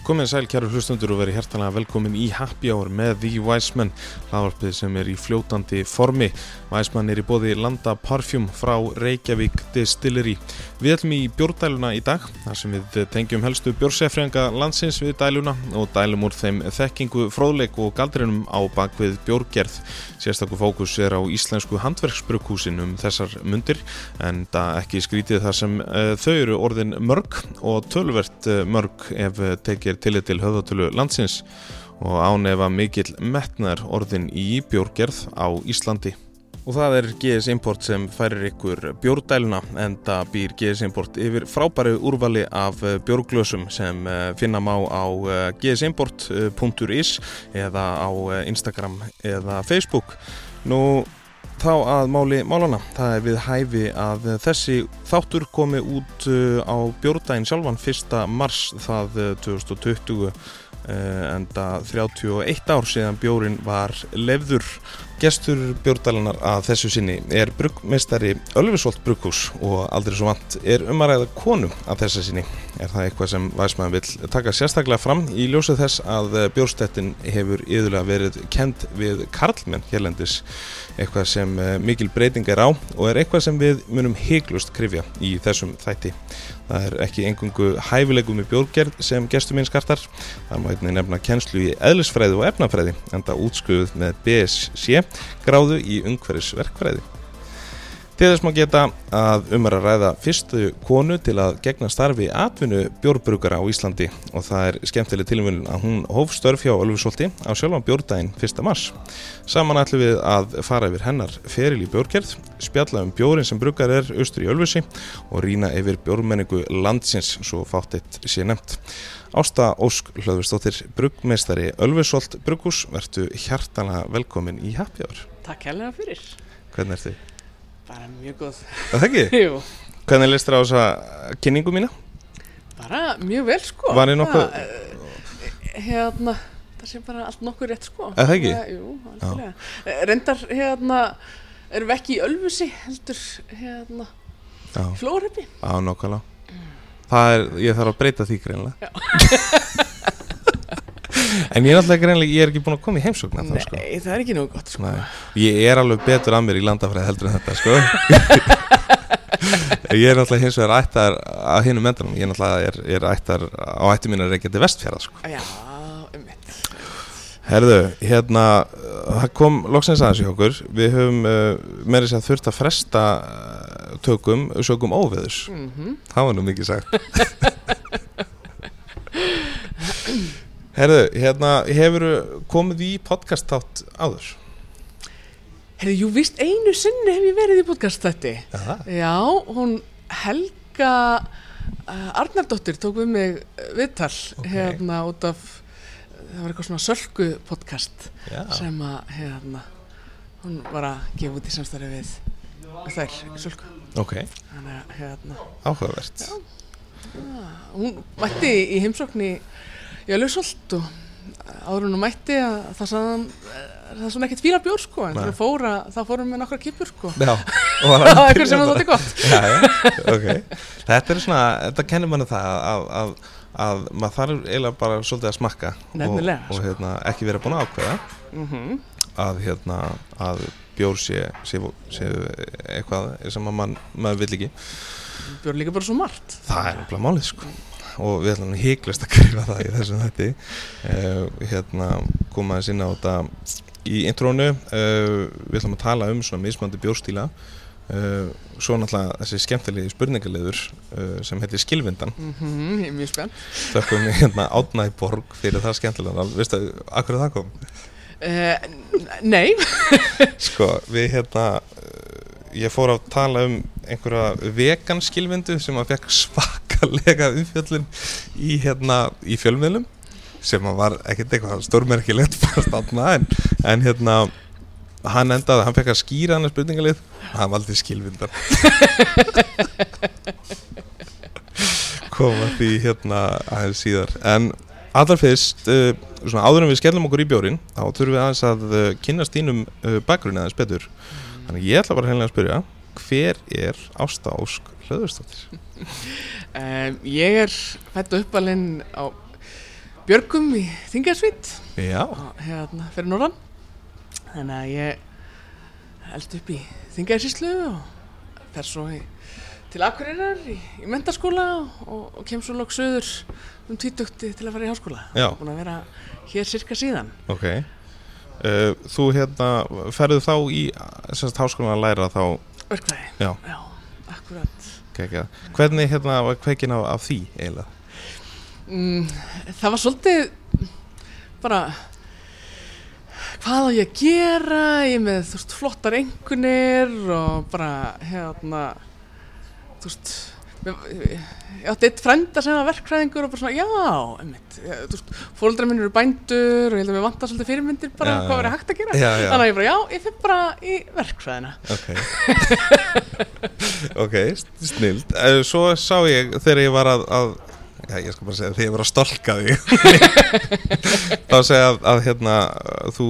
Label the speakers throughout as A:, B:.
A: Komið sæl kæru hlustundur og verið hjertalega velkomin í Happy Hour með The Wiseman hlaðvarpið sem er í fljótandi formi. Wiseman er í bóði Landa Parfum frá Reykjavík Distillery Við ætlum í bjórdæluna í dag þar sem við tengjum helstu bjórsefrenga landsins við dæluna og dælum úr þeim þekkingu, fróðleik og galdrinum á bakvið bjórgerð Sérstakku fókus er á íslensku handverksbrukhúsin um þessar mundir en það ekki skrítið þar sem uh, þau eru orðin mörg og tölvert uh, mörg ef tekir tillit til höfðatölu landsins og ánefa mikill metnar orðin í bjórgerð á Íslandi. Og það er GS Import sem færir ykkur bjórdæluna en það býr GS Import yfir frábæru úrvali af bjórglösum sem finna má á gsimport.is eða á Instagram eða Facebook. Nú þá að máli málana. Það er við hæfi að þessi þáttur komi út á bjórdægin sjálfan 1. mars það 2020 en það 31 ár síðan bjórin var lefður Gestur björndælunar að þessu sinni er bruggmestari Ölfisvolt brugghús og aldrei svo vant er umaræða konu að þessu sinni. Er það eitthvað sem Væsmaður vil taka sérstaklega fram í ljósið þess að bjórnstettin hefur yðurlega verið kend við Karlmenn hérlendis, eitthvað sem mikil breyting er á og er eitthvað sem við munum heiklust krifja í þessum þætti. Það er ekki engungu hæfilegum í bjórgerð sem gestur minn skartar. Það má einnig nefna kennslu í eðlisfræði og efnafræði en það útskruð með BSC gráðu í umhverfisverkfræði. Til þess má geta að umar að ræða fyrstu konu til að gegna starfi atvinnu bjórbrukara á Íslandi og það er skemmtileg tilvunum að hún hóf störf hjá Ölfusólti á sjálfan bjórdaginn 1. mars. Saman ætlum við að fara yfir hennar feril í bjórgerð, spjalla um bjórin sem brukar er austur í Ölfusi og rína yfir bjórmenningu landsins svo fátt eitt sé nefnt. Ásta Ósk Hlöðurstóttir, bruggmeistari Ölfusólt brugghús, verðtu hjartana velkomin í Happy Hour.
B: Takk helga fyrir.
A: Hvernig er þið?
B: Bara mjög góð.
A: Það ekki?
B: Jú,
A: Hvernig leist þér á þessa kynningu mína?
B: bara mjög vel sko.
A: Var ég nokkuð-
B: eh, Hérna, það sé bara allt nokkuð rétt sko.
A: Það ekki?
B: Jú, alveg. Reyndar, hérna, erum við ekki í Ölfusi, heldur, hérna,
A: Já,
B: Flóreppi.
A: á nokkala. Það er, ég þarf að breyta því greinlega. en ég er alltaf greinlega, ég er ekki búin að koma í heimsókn
B: Nei,
A: þá, sko.
B: það er ekki nógu gott sko.
A: Nei. Ég er alveg betur að mér í landafræði heldur en þetta, sko. ég er alltaf hins vegar ættar að hinum endanum. Ég alltaf er, er ættar á ættu mín að reykja til vestfjara, sko.
B: Já, um mitt.
A: Herðu, hérna, það kom loksins aðeins í okkur. Við höfum uh, meira sér að þurft að fresta tökum, sögum óveðus.
B: Mm
A: Það var nú mikið sagt Herðu, hérna hefur komið í podcast þátt áður
B: Herri, jú, víst einu sinni hef ég verið í podcast þetta.
A: Jaha.
B: Já, hún Helga uh, Arnardóttir tók við mig uh, viðtal
A: Ok.
B: hérna út af það var eitthvað svona sölku podcast
A: Já,
B: sem að hérna hún var að gefa út í samstarfi við, þær sölku
A: ok,
B: þannig að hérna.
A: Áhugavert.
B: Hún mætti í heimsókn í Jölusholt og áður hún mætti að það sagðan það er svona ekkert fíla bjór sko en
A: Nei.
B: þegar fóra þá fórum við nokkra kippur sko.
A: Já, og
B: það var eitthvað sem það þótti gott.
A: Já, já, ok. Þetta er svona, þetta kennir manni það að, að, að maður þarf eiginlega bara svolítið að smakka og,
B: Nefnilega,
A: og
B: sko.
A: hérna, ekki vera búin að ákveða
B: mm
A: að, hérna, að bjór sé, sé, sé eitthvað sem mann, maður vill ekki.
B: Bjór líka bara svo margt.
A: Það er nefnilega málið sko. Og við ætlum híklust að skrifa það í þessum hætti uh, hérna koma aðeins inn á þetta í intrónu uh, við ætlum að tala um svona mismandi bjórstíla uh, svo náttúrulega þessi skemmtilegi spurningaleður uh, sem heitir Skilvindan.
B: Mm er mjög spennt.
A: Þökkum við hérna Átnæ Borg fyrir það skemmtilega veistu, akkur það kom?
B: Uh, nei.
A: Sko, við hérna uh, ég fór að tala um einhverja vegan skilvindu sem að fekk svakalega umfjöllun í hérna í fjölmiðlum sem að var ekkert eitthvað stórmerkilegt en, en hérna hann endaði, hann fekk að skýra hann spurningalið, hann valdi skilvindar. Koma því hérna aðeins síðar. En allar fyrst uh, svona áður en við skellum okkur í bjórin þá þurfum við aðeins að uh, kynast þínum uh, bakgrunni aðeins betur. Þannig ég ætla bara að spyrja hver er Ásta Ósk Hlöðurstóttir?
B: um, ég er fætt og uppalinn á Björgum í Þingarsvít hérna fyrir norðan. Þannig að ég elst upp í Þingarsíslu og fer svo í, til Akureyrar í, í mentaskóla og, og kem svo lók söður um tvítugti til að fara í háskóla.
A: Já.
B: búin að vera hér cirka síðan
A: ok uh, Þú hérna, ferðu þá í semst háskólan að læra þá
B: verkvæði,
A: Já.
B: akkurat
A: kekja. Hvernig hérna var kveikin af, af því eiginlega?
B: mm, það var svolítið bara hvað á ég að gera ég með þú veist flottar engunir og bara hérna þú veist ég átti eitt frænda sem var verkfræðingur og bara svona, já, einmitt fóreldrar minn eru bændur og ég held að mér vantar svolítið fyrirmyndir bara
A: Já,
B: hvað verið hægt að gera.
A: Já, já,
B: þannig að ég bara, já, ég fyrir bara í verkfræðina.
A: Ok. Ok, snild. Uh, Svo sá ég þegar ég var að, að Já, ég skal bara segja þegar ég var að stolka þig. Þá segja að, að hérna þú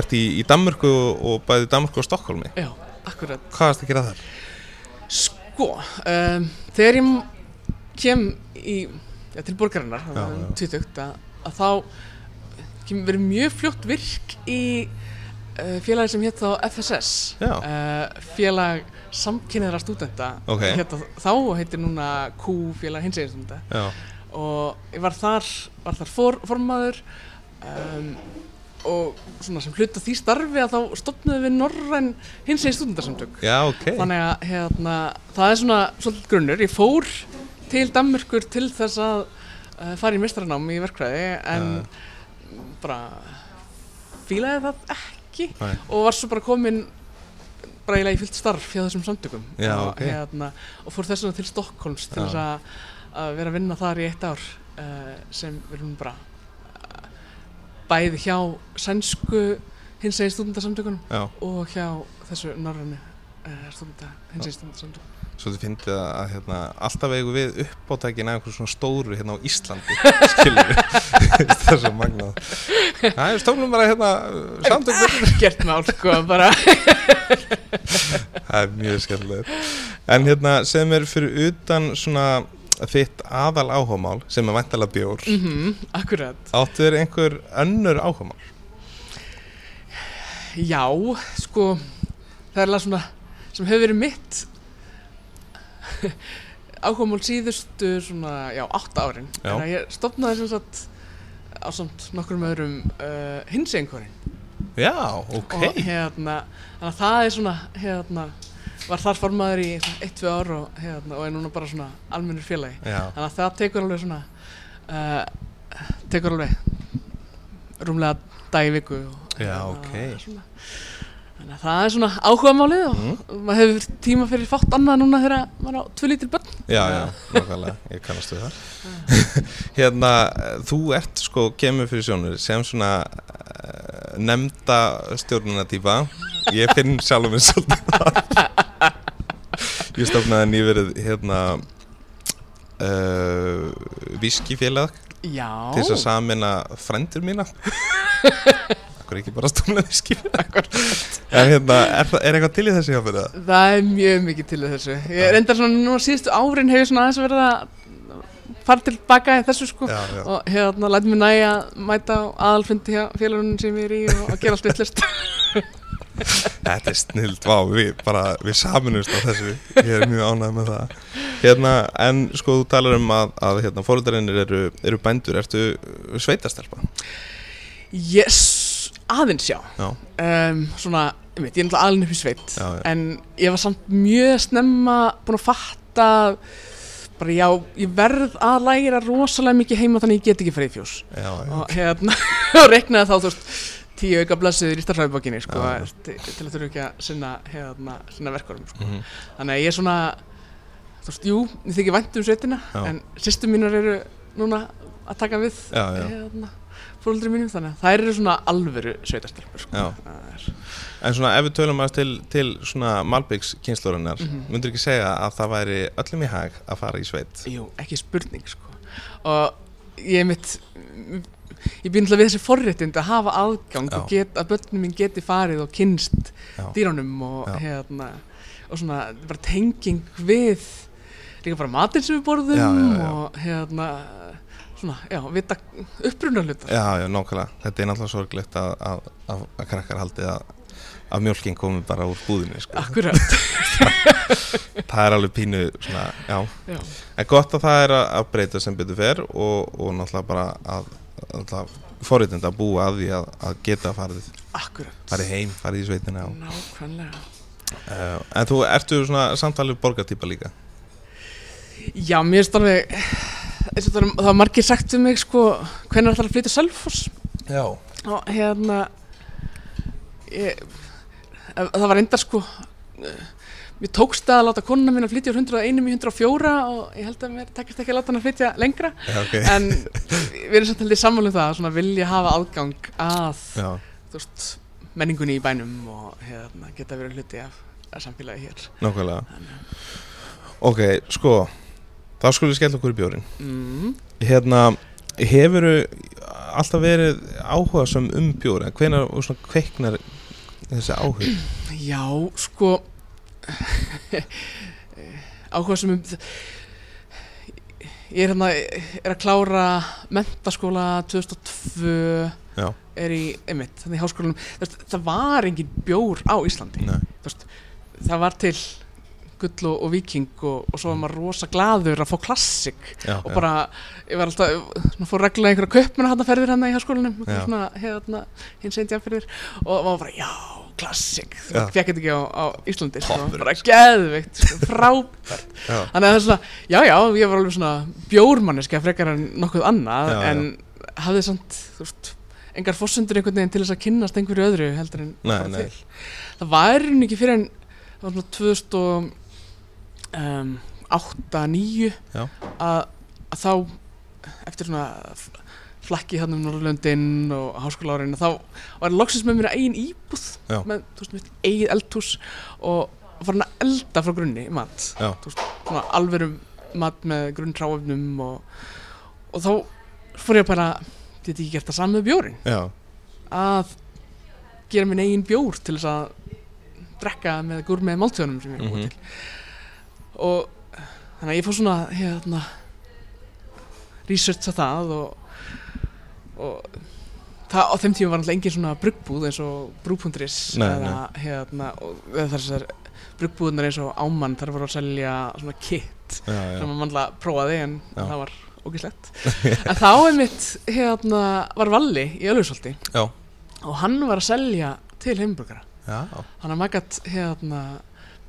A: ert í, í Danmörku og bæði Danmörku og Stokkólmi
B: já, akkurat.
A: Hvað varst að gera þar?
B: Sko, um, þegar ég kem í, ja, til borgarinnar,
A: Já,
B: þannig
A: já.
B: að tvítugt, að, að þá kem verið mjög fljótt virk í uh, félagi sem hétt þá FSS,
A: Já.
B: uh, félag samkynniðra stúdenta,
A: Ok.
B: hétt þá og heitir núna Q félag hinsegin stúdenta
A: Já,
B: og ég var þar, var þar for, formaður um, og svona sem hluta því starfi að þá stopnuðum við Norræn hinsegin stúdentarsamtök
A: já ok.
B: Þannig að hérna, það er svona svolítið grunnur, ég fór til Danmörkur til þess að uh, fara í mistranám í verkfræði en bara fílaði það ekki
A: Nei.
B: og var svo bara komin bara eiginlega í fyllt starf hjá þessum samtökum.
A: Já,
B: og,
A: ok.
B: hérna, og fór þess vegna til Stokkólms til þess að, að vera að vinna þar í eitt ár uh, sem við erum bara uh, bæði hjá sænsku hins eginn stúdendasamtökunum
A: Já,
B: og hjá þessu norrænu uh, stúdenda, hins eginn stúdendasamtökunum
A: svo þið fyndið að, að hérna, alltaf eigum við uppátækin af einhverjum svona stóru hérna á Íslandi skilur við það er svo magnað. Það er stofnum bara hérna samtök
B: Gert mál, sko, bara.
A: Það er mjög skemmtilegt. En hérna sem er fyrir utan svona þitt aðal áhugamál sem er væntalega bjór
B: mm Akkurat
A: Áttu þér einhver önnur áhugamál?
B: Já, sko það er alveg svona sem hefur verið mitt áhugamál síðustu svona, já, átta árin
A: Já.
B: en ég stopnaði sem sagt á samt nokkrum öðrum uh, hins einhverjum
A: Já, ok
B: og hérna, það er svona hérna, var þar formaður í eitt, tvö ár og hérna, og er núna bara svona almennur félagi.
A: Já,
B: þannig að það tekur alveg svona uh, tekur alveg rúmlega dag í viku og,
A: Já,
B: hérna,
A: ok.
B: svona, þannig að það er svona áhugamálið og
A: Mm.
B: maður hefur tíma fyrir fátt annað núna þegar maður á tvö lítil börn.
A: Já, já, nákvæmlega, ég kannast við það. Hérna, þú ert sko kemur fyrir sjónur sem svona uh, nefnda stjórnunatýpa Ég finn sjálfum minn svolítið það. Ég stofnaði nýverið hérna uh, viskifélag
B: já,
A: til þess að samina frændur mína Akkur ekki bara stofna viskifélag En hérna, er, er eitthvað til í þessu hjá fyrir það?
B: er mjög mikið til í þessu. Ég er endar svona núna síðustu árin hefur svona aðeins verið að fara tilbaka í þessu sko.
A: Já, já.
B: Og hérna læt mér næja að mæta á aðalfundi hjá félagunum sem ég er í og að gera allt vittlust
A: Þetta er snild, vá, við bara, við saminumst á þessu, ég er mjög ánægð með það. Hérna, en sko, þú talar um að, að hérna, fóröldarinnir eru, eru bændur, ertu sveitastelpa?
B: yes, aðeins já. Um, svona, ég veit, ég er náttúrulega alveg upp í sveit en ég var samt mjög snemma búin að fatta bara já, ég verð að læra rosalega mikið heima þannig ég get ekki farið í fjós.
A: Já, já,
B: og hérna, og reiknaði þá þú veist, tíu auka blessiður í starfræðbókinni sko, til, til að þurfa ekki að sinna, hérna, sinna verkvarum sko.
A: Mhm.
B: þannig að ég er svona þú veist, jú, ég þykir vænt um sveitina
A: Já.
B: en sýstu mínar eru núna að taka við hérna, fóröldri mínum þannig að þær eru svona alvöru sveitastelpur sko. Það
A: En svona, ef við tölum að til, til svona Malbyggs kynnslórunar,
B: Mhm.
A: myndur ekki segja að það væri öllum í hag að fara í sveit?
B: jú, ekki spurning sko. og ég mitt ég til að við þessi forréttind að hafa aðgang
A: Já.
B: og get, að börnum mín geti farið og kynst
A: Já.
B: dýrunum og
A: Já.
B: hérna og svona bara tenging við líka bara matinn sem við borðum og hérna svona, já, vita uppbruna hlutar
A: Já, já, nákvæmlega. Þetta er náttúrulega sorglegt að, að, að, að krakkar haldi að, að mjölkin komi bara úr búðinni, sko.
B: akkurat,
A: Það er alveg pínu, svona, já.
B: já,
A: En gott að það er að, breyta sem betur fer og, og náttúrulega bara að, forréttinda að búa að því að, að geta farið,
B: akkurat
A: farið heim, farið í sveitina. Og,
B: nákvæmlega
A: uh, en þú ertu svona samtalið borgartýpa líka?
B: já, mér finnst alveg eins og það það var margir sagt um mig sko, hvernig það að flytja Selfoss
A: Já.
B: og hérna ég, það var endar sko mér tókst að láta konuna mín að flytja úr 101 í 104 og ég held að mér tekist ekki að láta hann að flytja lengra
A: Já, ok.
B: en við erum samt held ég sammála um það að svona vilja hafa aðgang að
A: Já,
B: þú veist, menningunni í bænum og hérna, geta verið hluti af, af samfélagi hér
A: nákvæmlega. Ok, sko, þá skulum við skella okkur í bjórin.
B: mm.
A: Hérna, hefur alltaf verið áhuga um bjóri? Hvenær og svona kveiknar þessi áhuga?
B: Já, sko áhuga sem um ég er hérna er að klára mentaskóla 2002
A: Já.
B: er í, einmitt, þannig í háskólanum það var engin bjór á Íslandi það var til gull og, og viking og, og svo var maður rosa glaður að fá klassik.
A: Já,
B: og bara, ég var alltaf fór reglulega einhverja kaupmenn hann ferðir hann í háskólanum
A: Já.
B: svona, hérna, hins einn ferðir og maður bara, já, klassik.
A: Já.
B: fekk ekki á, á Íslandi sko,
A: Toppurinn,
B: bara geðvikt, sko, frábært.
A: Já.
B: þannig að það er svona, já, já, ég var alveg svona bjórmanniska frekar en nokkuð annað
A: Já,
B: en hafði samt, þú veist engar fórsendur einhvern veginn til þess að kynnast einhverju öðru heldur en
A: Nei,
B: bara
A: nei.
B: til. Það var í rauninni ekki fyrir en það var svona 2000 og um, 8-9
A: Já.
B: að, að þá eftir svona flakki hann um Norrlöndin og háskóla árin þá var ég loksins með mér eigin íbúð
A: Já.
B: með, þú veist, eigið eldhús og hann að elda frá grunni mat,
A: Já.
B: þú veist, svona alvöru mat með grunntráfnum og, og þá fór ég bara get ég ekki gert það saman með bjórin
A: Já,
B: að gera minn eigin bjór til þess að drekka með gur með máltíðunum sem ég er búið
A: Mhm.
B: til og þannig að ég fór svona hérna researcha það og, og það, á þeim tíma var alltaf engin svona bruggbúð eins og brú.is eða hérna þessar bruggbúðunar eins og ámann þar voru að selja svona kit
A: já, já.
B: sem maður alltaf prófaði en
A: Já.
B: það var ógislegt en þá er mitt hérna var Valli í Ölfusholti
A: Já.
B: og hann var að selja til heimburgara
A: Já,
B: hann að maður gætt hérna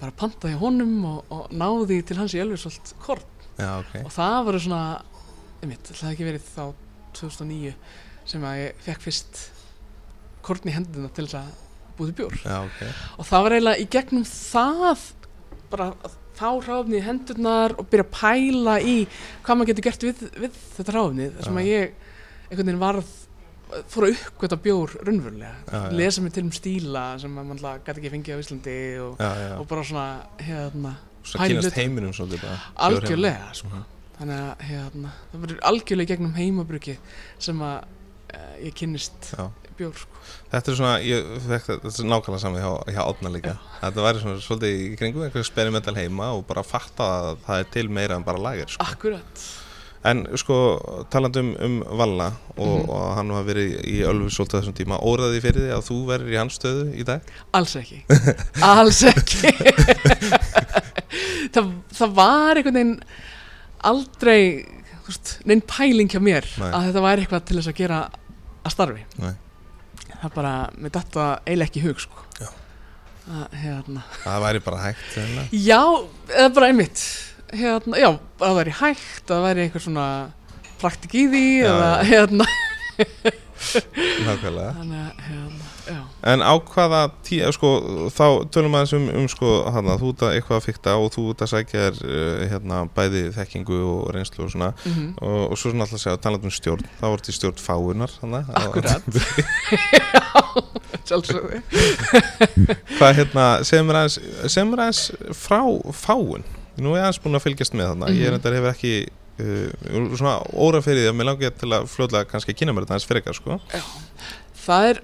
B: bara panta hjá honum og, og náði til hans í Ölfusholt korn
A: já, ok.
B: og það voru svona einmitt, það hefði ekki verið þá 2009 sem að ég fekk fyrst korn í hendina til þess að búið til bjór
A: Já, ok.
B: og það var eiginlega í gegnum það bara fá ráfni í hendurnar og byrja að pæla í hvað maður getur gert við, við þetta ráfni þar sem að ég einhvern veginn varð fór að uppgöta bjór raunverulega lesa mig til um stíla sem að mann gæti ekki fengið á Íslandi og,
A: Já, já.
B: og bara svona hérna,
A: Svo
B: pæla
A: kynast heiminum svolítið
B: algjörlega sko.
A: Mhm.
B: þannig að hérna, það verður algjörlega gegnum heimabruki sem að uh, ég kynnist
A: Já.
B: bjór sko.
A: Þetta er svona, ég þetta, er nákvæmlega saman hjá, hjá Átna líka. Þetta væri svona svolítið í kringum einhver experimental heima og bara fatta að það er til meira en bara lager, sko.
B: akkurat
A: En sko, talandi um, um Valla og,
B: Mhm.
A: og hann var verið í Ölfu svolítið þessum tíma, óraði fyrir því að þú verður í hans stöðu í dag?
B: Alls ekki Alls ekki það, það var einhvern veginn aldrei neinn pæling hjá mér
A: Nei.
B: að þetta væri eitthvað til þess að gera að starfi
A: Nei.
B: það bara, með þetta eiginlega ekki hug sko.
A: Já.
B: að, hérna.
A: Það væri bara hægt, hérna.
B: já, eða bara einmitt hérna, já, að það væri hægt að það væri einhver svona praktik í því
A: Já,
B: eða
A: já.
B: hérna
A: nákvæmlega.
B: þannig hérna, já
A: En á hvaða tíu, sko, þá tölum aðeins um, um sko, hana, þú ert að eitthvað að fykta og þú ert að sækja þér, uh, hérna, bæði þekkingu og reynslu og svona
B: mm
A: og, og svo svona alltaf að segja, talað um stjórn, þá ert í stjórn fáunar.
B: Akkurat. sjálfsögðu
A: Hvað, hérna, segum mér aðeins frá fáun. Nú er ég aðeins búin að fylgjast með þarna, ég er
B: Mhm.
A: þetta hef ekki, uh, svona óra fyrir því að mér langi til að fljóðlega kannski kynna mér þetta aðeins frekar, sko.
B: það er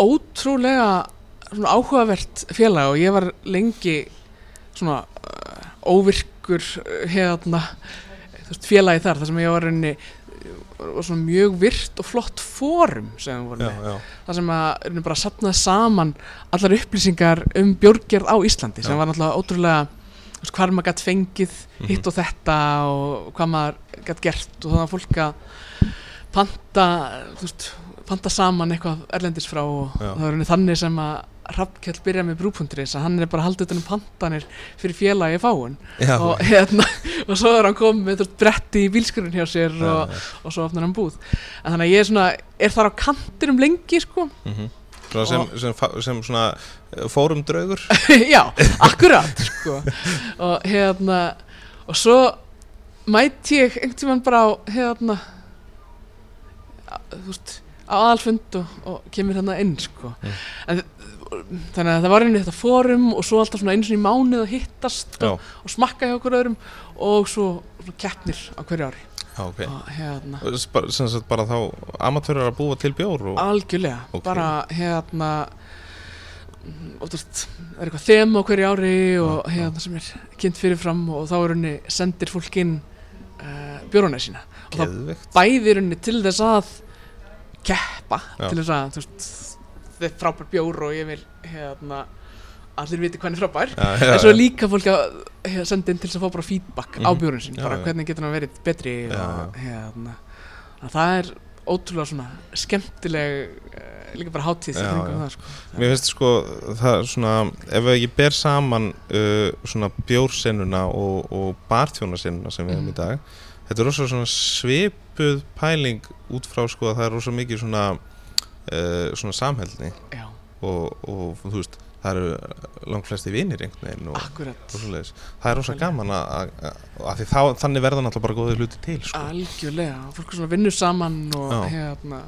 B: ótrúlega svona áhugavert félag og ég var lengi svona uh, óvirkur uh, hérna félagi þar þar sem ég var rauninni var svona mjög virt og flott fórum sem við vorum
A: já,
B: með
A: já,
B: það sem að erum bara sapnaði saman allar upplýsingar um bjórgerð á Íslandi sem
A: Já.
B: var náttúrulega ótrúlega veist, hvar maður gætt fengið
A: Mhm.
B: hitt og þetta og hvað maður gætt gert og þannig að fólk að panta veist, panta saman eitthvað erlendis frá og
A: Já.
B: það rauninni þannig sem að Hrafnkjell byrjaði með brúpunturis að hann er bara haldið um pantanir fyrir félagi fáun
A: já,
B: og, hérna, og svo er hann komið bretti í bílskurinn hjá sér og, og svo opnar hann búð en þannig að ég er svona, er þar á kantinum lengi sko
A: Mhm. Svona sem, sem, sem svona eh, fórum draugur
B: já, akkurat sko. og hérna og svo mæti ég einhvern tímann bara á hérna þú veist á aðalfund og, og kemur hérna inn sko.
A: Mm.
B: en, þannig að það var einnig þetta fórum og svo alltaf einu svona í mánuð að hittast og, og smakka hjá okkur öðrum og svo, svo keppnir á hverju ári
A: já, ok
B: og hérna
A: sem sagt bara þá amatörar að búa til bjór og,
B: algjörlega,
A: Ok.
B: bara hérna og veist, það er eitthvað þema á hverju ári og
A: já.
B: hérna sem er kynnt fyrirfram og þá er henni sendir fólk inn uh, bjóruna sína og þá bæðir henni til þess að keppa
A: Já.
B: til þess að veist, þetta er frábær bjór og ég vil hérna allir viti er frábær. En svo líka fólk að hérna, senda inn til þess að fá bara feedback á
A: Mhm.
B: bjórun
A: Já,
B: bara hvernig getur hann verið betri og hérna. Að það er ótrúlega svona skemmtileg uh, líka bara hátíð í kringum það, sko.
A: Mér finnst sko það svona ef ég ber saman uh, svona bjórsennuna og, og barþjónasennuna sem við hefum
B: Mhm.
A: í dag þetta er rosa svona svipuð pæling út frá sko að það er rosa mikið svona uh, svona samhældni
B: já,
A: og, og þú veist það eru langt flesti vinir einhvern veginn og,
B: akkurat
A: það er rosa gaman að, að, þá, þannig verða náttúrulega bara góðið hluti til sko.
B: algjörlega, fólk svona vinnur saman og
A: Já.
B: hérna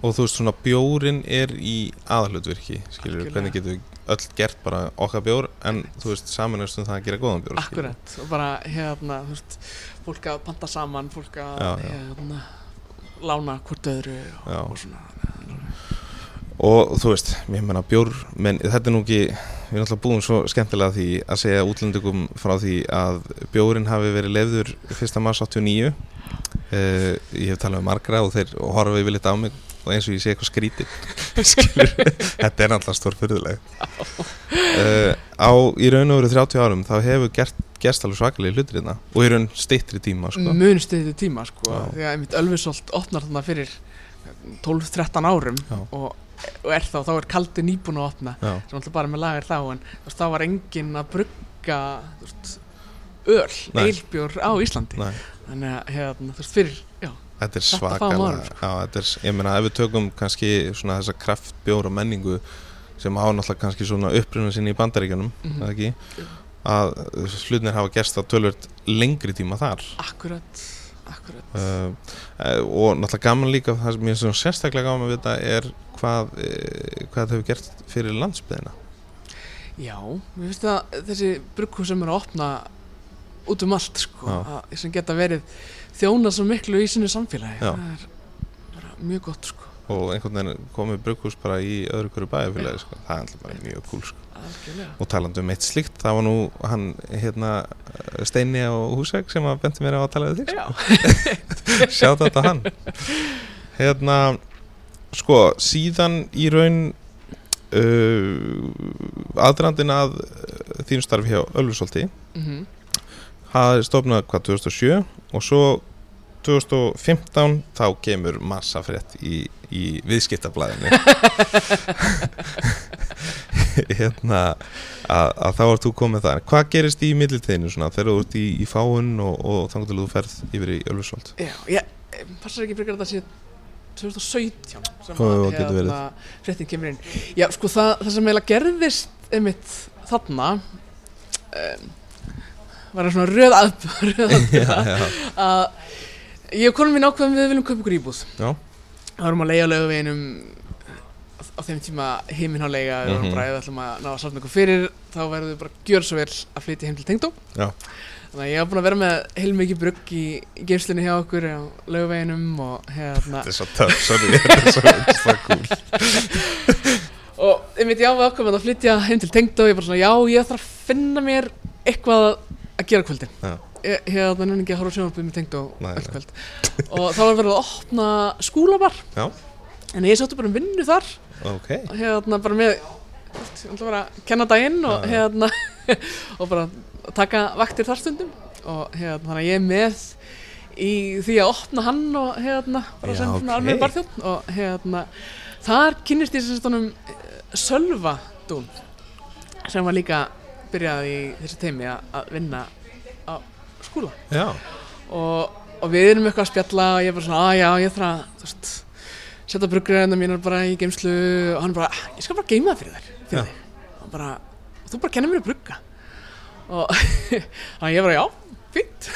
A: og þú veist svona bjórin er í aðalutvirki skilur
B: Algjörlega.
A: hvernig getum við öll gert bara okkar bjór en þú veist samanast um það að gera góðan bjór
B: akkurat og bara hérna veist, fólk að panta saman fólk að
A: Já, já.
B: hérna lána hvort öðru og,
A: Já.
B: og svona
A: og þú veist, ég menna bjór menn þetta er nú ekki, við erum alltaf búin svo skemmtilega því að segja útlendingum frá því að bjórin hafi verið lefður 1. mars 89 uh, ég hef talað með margra og þeir horfa yfir litt á mig og eins og ég sé eitthvað skrítið þetta er alltaf stór fyrirleg uh, á í raun og veru 30 árum þá hefur gert, gerst alveg svakalega hlutir hérna og í raun steittri tíma sko.
B: mun stiðið tíma sko
A: Já.
B: því að einmitt Ölfusolt opnar þarna fyrir 12-13 árum
A: Já.
B: og, og er þá, þá er kaldi nýbúin að opna
A: Já,
B: sem alltaf bara með lagar þá en þú veist, þá var enginn að brugga þú veist, öl,
A: Nei.
B: eilbjór á Íslandi
A: Nei.
B: þannig að hérna, þú veist, fyrir já,
A: þetta er svakalega já, er, ég meina ef við tökum kannski svona þessa kraftbjóra menningu sem hafa náttúrulega kannski svona uppruna sinni í bandaríkjanum,
B: Mhm.
A: eða ekki að hlutnir hafa gerst á tölvöld lengri tíma þar
B: akkurat
A: uh, og náttúrulega gaman líka það sem ég er sérstaklega gaman að vita er hvað, uh, hvað það hefur gert fyrir landsbyðina
B: já, mér finnst að þessi brugghús sem eru að opna út um allt sko, að, sem geta verið þjóna svo miklu í sinni samfélagi
A: Já.
B: það er bara mjög gott sko
A: og einhvern veginn komið brugghús bara í öðru hverju bæjarfélagi sko. það er alltaf bara mjög cool sko.
B: Algjörlega.
A: Og talandi um eitt slíkt, það var nú hann hérna Steini á Húsæk sem að bendi mér á að tala við þig.
B: Já,
A: sjátt þetta hann. Hérna sko, síðan í raun uh, aðdrandin að uh, þínu starfi hjá Ölfusólti
B: mm
A: hafði stofnað hvað 2007 og svo 2015 þá kemur massa frétt í, í viðskiptablaðinu hérna að, að þá ert þú komið það hvað gerist í milliteginu svona þegar þú ert í, í fáun og, og þannig til þú ferð yfir í Ölfusólt
B: já, ég passar ekki fyrir að þetta sé 2017 sem að
A: verið?
B: fréttin kemur inn. Já, sko það, það sem eiginlega gerðist einmitt þarna um, var það svona röð að röð
A: já, já,
B: að ég og konum mín ákveðum við viljum kaupa ykkur íbúð.
A: Já.
B: það varum að leiða lögaveginum á þeim tíma heiminn á leiga við
A: Mhm.
B: varum bara við ætlum að ná að safna ykkur fyrir þá verðum við bara gjör svo vel að flytja heim til Tengdó þannig að ég hef búin að vera með heilmikið brugg í, geimslinni hjá okkur á lögaveginum og hérna
A: þetta er svo töff, sorry þetta er svo, svo cool
B: og einmitt já við ákveðum að flytja heim til Tengdó ég bara svona já ég þarf að finna mér eitthvað að gera kvöldin
A: Já.
B: ég- hérna nenni ekki að horfa sjónvarpið með tengd og öll
A: nei.
B: kvöld og þá var verið að opna skúlabar
A: Já.
B: en ég sáttu bara um vinnu þar
A: ok,
B: hérna bara með bara kenna daginn og
A: já.
B: hérna og bara taka vaktir þar stundum. Og hérna þannig að ég er með í því að opna hann og hérna bara sem
A: ok.
B: svona alveg barþjótt og hérna þar kynnist ég sem stónum Sölva Dún sem var líka byrjað í þessu teimi að, vinna á skóla og, og við erum eitthvað að spjalla og ég er bara svona, að já, ég þarf að þú veist, setja bruggræðina mínar bara í geimslu og hann bara, "Ah, ég skal bara geima það fyrir þér fyrir þig. Og bara, og þú bara kennir mér að brugga. Og að ég bara, já, fínt.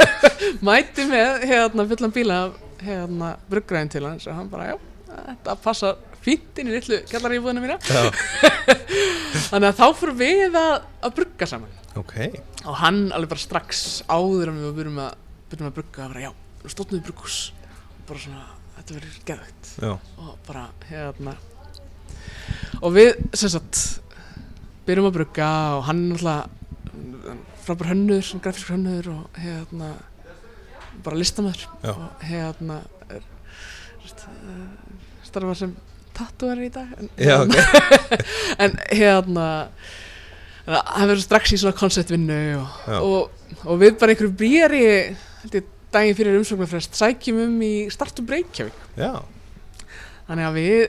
B: Mæti með hérna fullan bíla hérna bruggræðin til hans og hann bara, já, þetta passa fínt inn í litlu kjallarífúðina mína. Þannig að þá fyrir við að, að brugga saman.
A: Ok.
B: Og hann alveg bara strax áður en við byrjum að, byrjum að brugga bara já, stóttnum við brugghús. Og bara svona, þetta verður geðvægt og bara hérna. Og við sem sagt byrjum að brugga og hann náttúrulega frábær hönnur, svona grafískur hönnur og hérna bara listamöður og hérna er, starfa sem tattúar í dag en,
A: já, ok.
B: En hérna hann verður strax í svona konceptvinnu og, og, og við bara einhverju bríari held ég daginn fyrir umsóknarfrest sækjum um í Startup Reykjavík.
A: Já,
B: þannig að við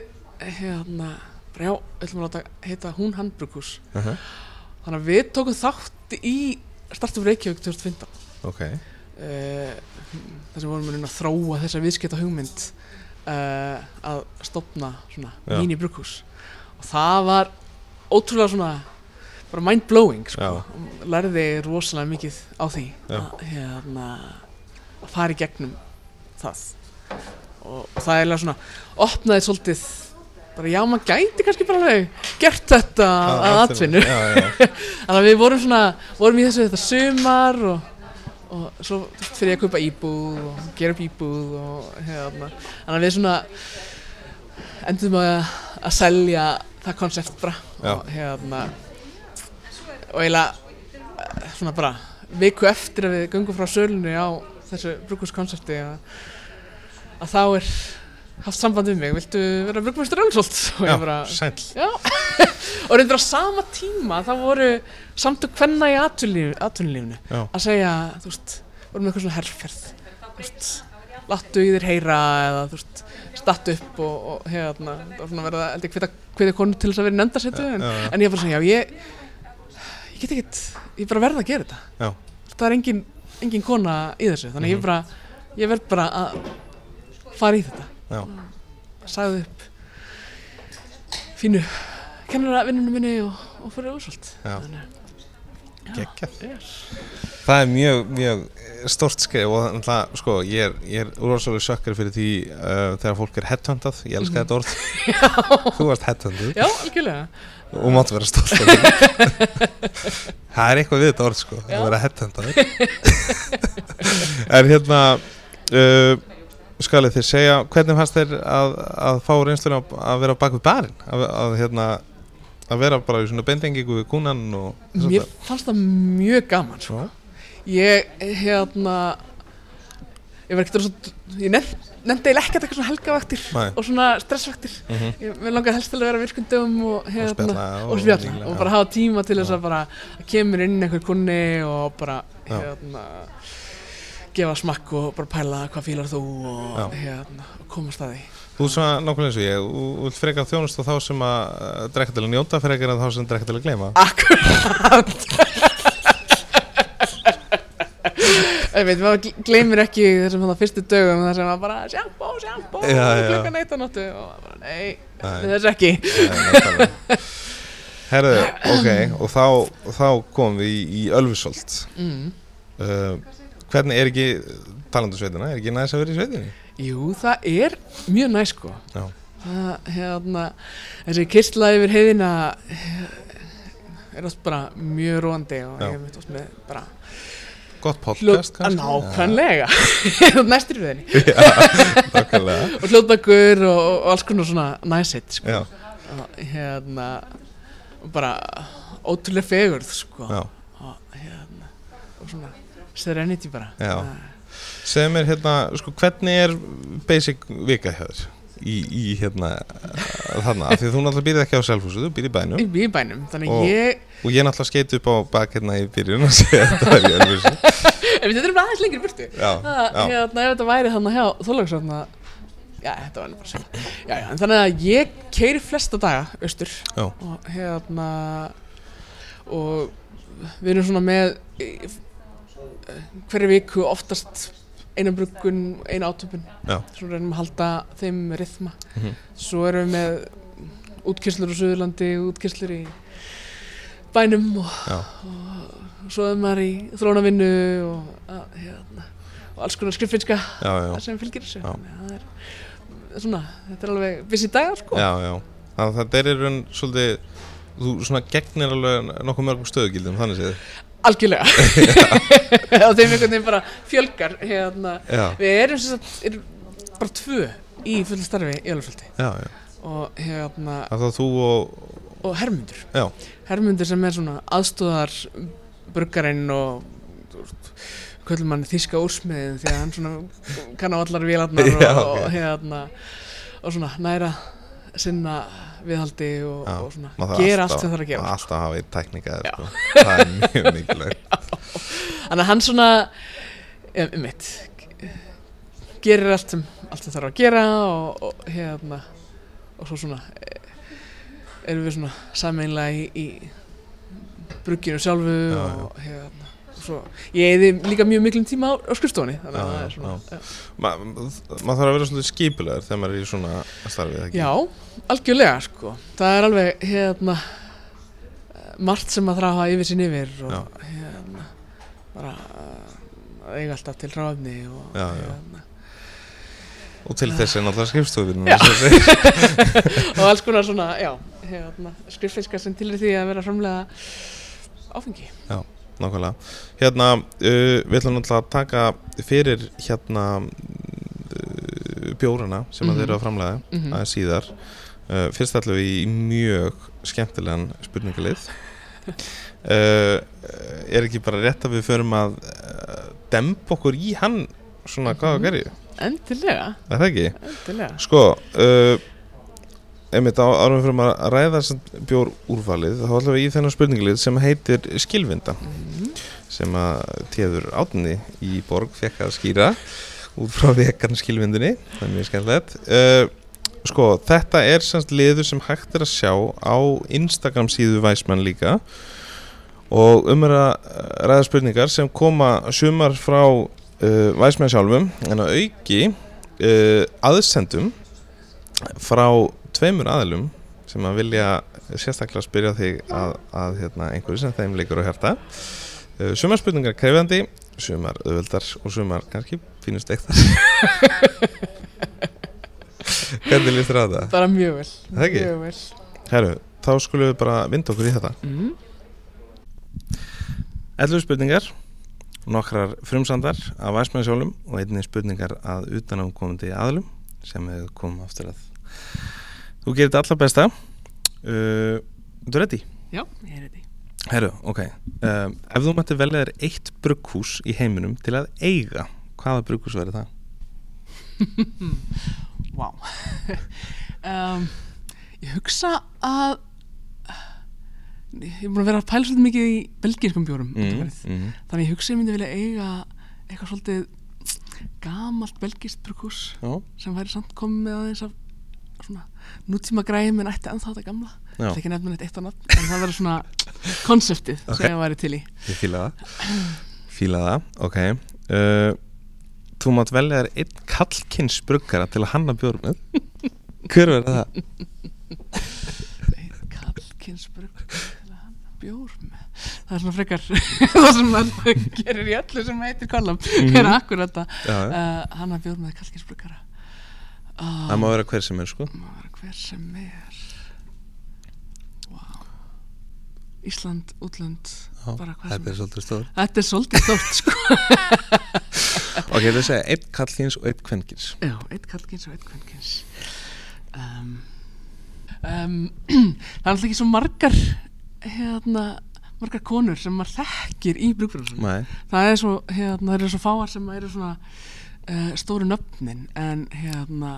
B: hérna bara já, við ætlum að láta heita hún handbrukus
A: uh -huh.
B: þannig að við tókum þátt í Startup Reykjavík 2015
A: ok.
B: Uh, þar sem vorum við að þróa þessa viðskipta hugmynd uh, að stopna svona
A: Já.
B: mini brukhús og það var ótrúlega svona bara mind blowing sko. Lærði rosalega mikið á því. Að, hérna, að fara í gegnum það og það er alveg svona opnaði svolítið bara já, maður gæti kannski bara alveg gert þetta að atvinnu
A: já, já,
B: Þannig að við vorum svona, vorum í þessu þetta sumar og, og svo fyrir ég að kaupa íbúð og gera upp íbúð og hérna. Þannig að við svona endum að, að selja það konsept bara
A: Já.
B: og hérna og eiginlega eh, svona bara viku eftir að við göngum frá sölunni á þessu brúkuskonsepti að, að þá er haft samband við mig, viltu vera brúkumestur Ölsholt? Og
A: já,
B: bara,
A: sæll
B: Já, og reyndir á sama tíma þá voru samtök hvenna í
A: Já.
B: að segja, þú veist, voru með eitthvað svona herrferð þú veist, láttu í þér heyra eða þú veist, stattu upp og, og hérna, það var svona verið að held ég hvita, konu til þess að vera í nefndarsetu en, en ég bara svona, já, ég ég get ekkert, ég bara verð að gera þetta
A: Já.
B: það er engin, engin kona í þessu þannig
A: Mhm.
B: ég bara, ég verð bara að fara í þetta.
A: Já.
B: sagði upp fínu kennara vinnunum minni og, og fyrir úrsvöld yes.
A: Það er mjög, mjög stort skeið og þannig að sko, ég er, er úrvarsólu sökkar fyrir því uh, þegar fólk er headhuntað, ég elska
B: Mhm.
A: þetta orð. Þú varst headhuntað
B: Já, algjörlega
A: og máttu vera stolt af því Það er eitthvað við þetta orð sko,
B: Já.
A: að vera headhuntað En hérna uh, skalið þið segja, hvernig fannst þér að, að fá reynsluna að vera bak við barinn? Að, að hérna að vera bara í svona bendingingu við kúnan
B: Mér fannst það mjög gaman sko. Ég, hérna Ég var ekkert svo Ég nefndi ekkert eitthvað svona helgavaktir
A: Nei.
B: og svona stressvaktir.
A: Mhm.
B: Ég mér langaði helst til að vera virkundum og, hérna,
A: spjalla
B: og spjalla
A: líklega,
B: og
A: já.
B: bara hafa tíma til þess að bara kemur inn einhver kunni og bara hérna gefa smakk og bara pæla hvað fílar þú og hérna og komast að því.
A: Þú svona nákvæmlega eins og ég, þú vilt frekar þjónust og þá sem að uh, drekka til að njóta frekar en þá sem drekka til að gleyma.
B: Akkurat Ég veit, maður gl- gleymir ekki þessum fyrstu dögum þar sem maður bara sjampó, sjampó, klukkan eitt á nóttu og maður bara, nei,
A: Nei.
B: þess ekki.
A: Herðu, ok, og þá, þá komum við í, í Ölfusholt
B: mm.
A: uh, Hvernig er ekki, talandu sveitina, er ekki næst að vera í sveitinni?
B: Jú, það er mjög næ sko það, hérna, þessi kistla yfir heiðina er oft bara mjög róandi og
A: Já.
B: ég veit oft með bara
A: Gott podcast kannski?
B: nákvæmlega næstir við henni og hljóðbækur og, og alls konar svona næsitt sko. Og hérna bara ótrúlega fegurð sko. og hérna og svona serenity bara
A: Segðu mér hérna, sko, hvernig er basic vika hjá þér? Í, í hérna, þarna, því þú náttúrulega býrð ekki á selfhúsu, þú býrð í bænum
B: Ég bý í bænum, þannig
A: Og-
B: ég
A: og ég náttúrulega skeit upp á bak hérna í byrjun og segja að þetta var í öðruvísi.
B: Ef Þetta er bara aðeins lengri burtu
A: Já, já,
B: hérna, ef þetta væri þannig hjá Þorlaugsvöfna Já, þetta var nú bara sem já, já, en þannig að ég keiri flesta daga austur
A: Já.
B: og hérna og við erum svona með í- hverju viku oftast eina bruggun, eina átöpun svo reynum að halda þeim rithma.
A: Mhm.
B: svo erum við með útkysslur á Suðurlandi útkysslur í bænum og, og svo er maður í þrónavinnu og, að, hérna, og alls konar skriffinska sem fylgir þessu. Það er svona, þetta er alveg vissi dagar sko.
A: Já, já. Þannig að þetta er raun svolítið, þú svona gegnir alveg nokkuð mörgum stöðugildum, þannig séð.
B: Algjörlega. Og þeim einhvern veginn bara fjölgar hérna. Við erum sem sagt erum bara tvö í fullu starfi í
A: já.
B: og hérna
A: er og,
B: og Hermundur.
A: Já,
B: Hermundur sem er svona aðstóðar bruggarinn og köllum hann þíska úrsmiðin því að hann svona kann á allar vélarnar og, og hérna og svona næra sinna viðhaldi og,
A: Já,
B: og svona gera
A: alltaf-
B: allt sem þarf að gera
A: maður alltaf hafa í tækninga,
B: Já.
A: sko. Það er mjög mikilvægt.
B: Þannig að hann svona um mitt gerir allt sem, allt sem þarf að gera og, og hérna og svo svona eh, erum við svona sameinlega í, í brugginu sjálfu
A: Já,
B: og hérna og svo, ég eði líka mjög miklum tíma á, á
A: Já, já, já.
B: já.
A: Ma, maður þarf að vera svona skipulegur þegar maður er í svona starfið, ekki?
B: já, algjörlega sko það er alveg hérna margt sem maður þarf að hafa yfir sín yfir og
A: Já.
B: hérna bara eh, eiga alltaf til ráðni og
A: Já, já.
B: hérna
A: Og til þess er náttúrulega skrifstofinu.
B: Já. og alls konar svona, já, hérna, skriffiskar sem til því að vera framlega áfengi.
A: Nákvæmlega. Hérna, uh, við ætlum náttúrulega að taka fyrir hérna uh, bjórana sem að
B: Mhm.
A: þeir eru að framlega
B: Mm
A: aðeins síðar. Uh, fyrst ætlum við í mjög skemmtilegan spurningalið. Uh, er ekki bara rétt að við förum að uh, dempa okkur í hann svona hvað að
B: Mhm.
A: gerju?
B: Endilega,
A: Er það ekki?
B: endilega.
A: Sko, uh, einmitt á árum fyrir að ræða sem bjór úrvalið, þá ætlum við í þennan spurningalið sem heitir Skilvinda
B: Mm
A: sem að téður átni í borg fekk að skýra út frá vegan skilvindinni. Það er mjög skemmtilegt. Uh, sko, þetta er semst liður sem hægt er að sjá á Instagram síðu Væsmann líka. Og um er að ræða spurningar sem koma sumar frá uh, Væsmann sjálfum en að auki uh, aðsendum frá tveimur aðlum sem að vilja sérstaklega spyrja þig að, að hérna, einhverju sem þeim leikur á hjarta uh, sumar spurningar krefjandi sumar auðveldar og sumar kannski fínust ektar hvernig líst þér á það?
B: Bara mjög vel. Mjög vel.
A: Herru, þá skulum við bara vinda okkur í þetta
B: Mm
A: 11 spurningar nokkrar frumsandar af væsmennsjólum og einnig spurningar að utanámkomandi aðlum sem við komum aftur að þú gerir þetta allar besta uh, Þú er ready?
B: Já, ég er þetta.
A: Herru, ok um, Ef þú mætti velja þér eitt brugghús í heiminum til að eiga hvaða brugghús verður það?
B: Vá. um, ég hugsa að ég er búin að vera að pæla svolítið mikið í belgískum bjórum undanfarið.
A: mm.
B: þannig ég hugsa ég myndi vilja eiga eitthvað svolítið gamalt belgískt brukhús
A: Já,
B: sem væri samt komið með aðeins af svona nútíma græmi en ætti ennþá þetta gamla. Það er ekki nefnum eitt á nafn en það verður svona konseptið
A: Ok.
B: sem ég væri til í.
A: Ég fíla það. Fíla það, ok. Uh, Þú mátt velja þér einn kallkins bruggara til að hanna bjórum með Hver verður það?
B: eitt kallkynsbrugg til að hann bjór með það er svona frekar það sem maður gerir í öllu sem heitir kollam
A: Mhm.
B: er akkur þetta
A: Já, já.
B: uh, hann að bjór með kallkynsbruggara uh,
A: Það má vera hver sem er sko.
B: Má vera hver sem er. Wow. Ísland, útlönd
A: Já, Þetta er svolítið stór
B: þetta er svolítið stórt sko.
A: Ok, það segja einn kallkins og einn kvenkins.
B: Já, eitt kallkyns og eitt kvenkins. Um, um, Það er alltaf ekki svo margar hérna, margar konur sem maður þekkir í
A: Nei,
B: það er svo, hérna, það eru svo fáar sem eru svona uh, stóru nöfnin en hérna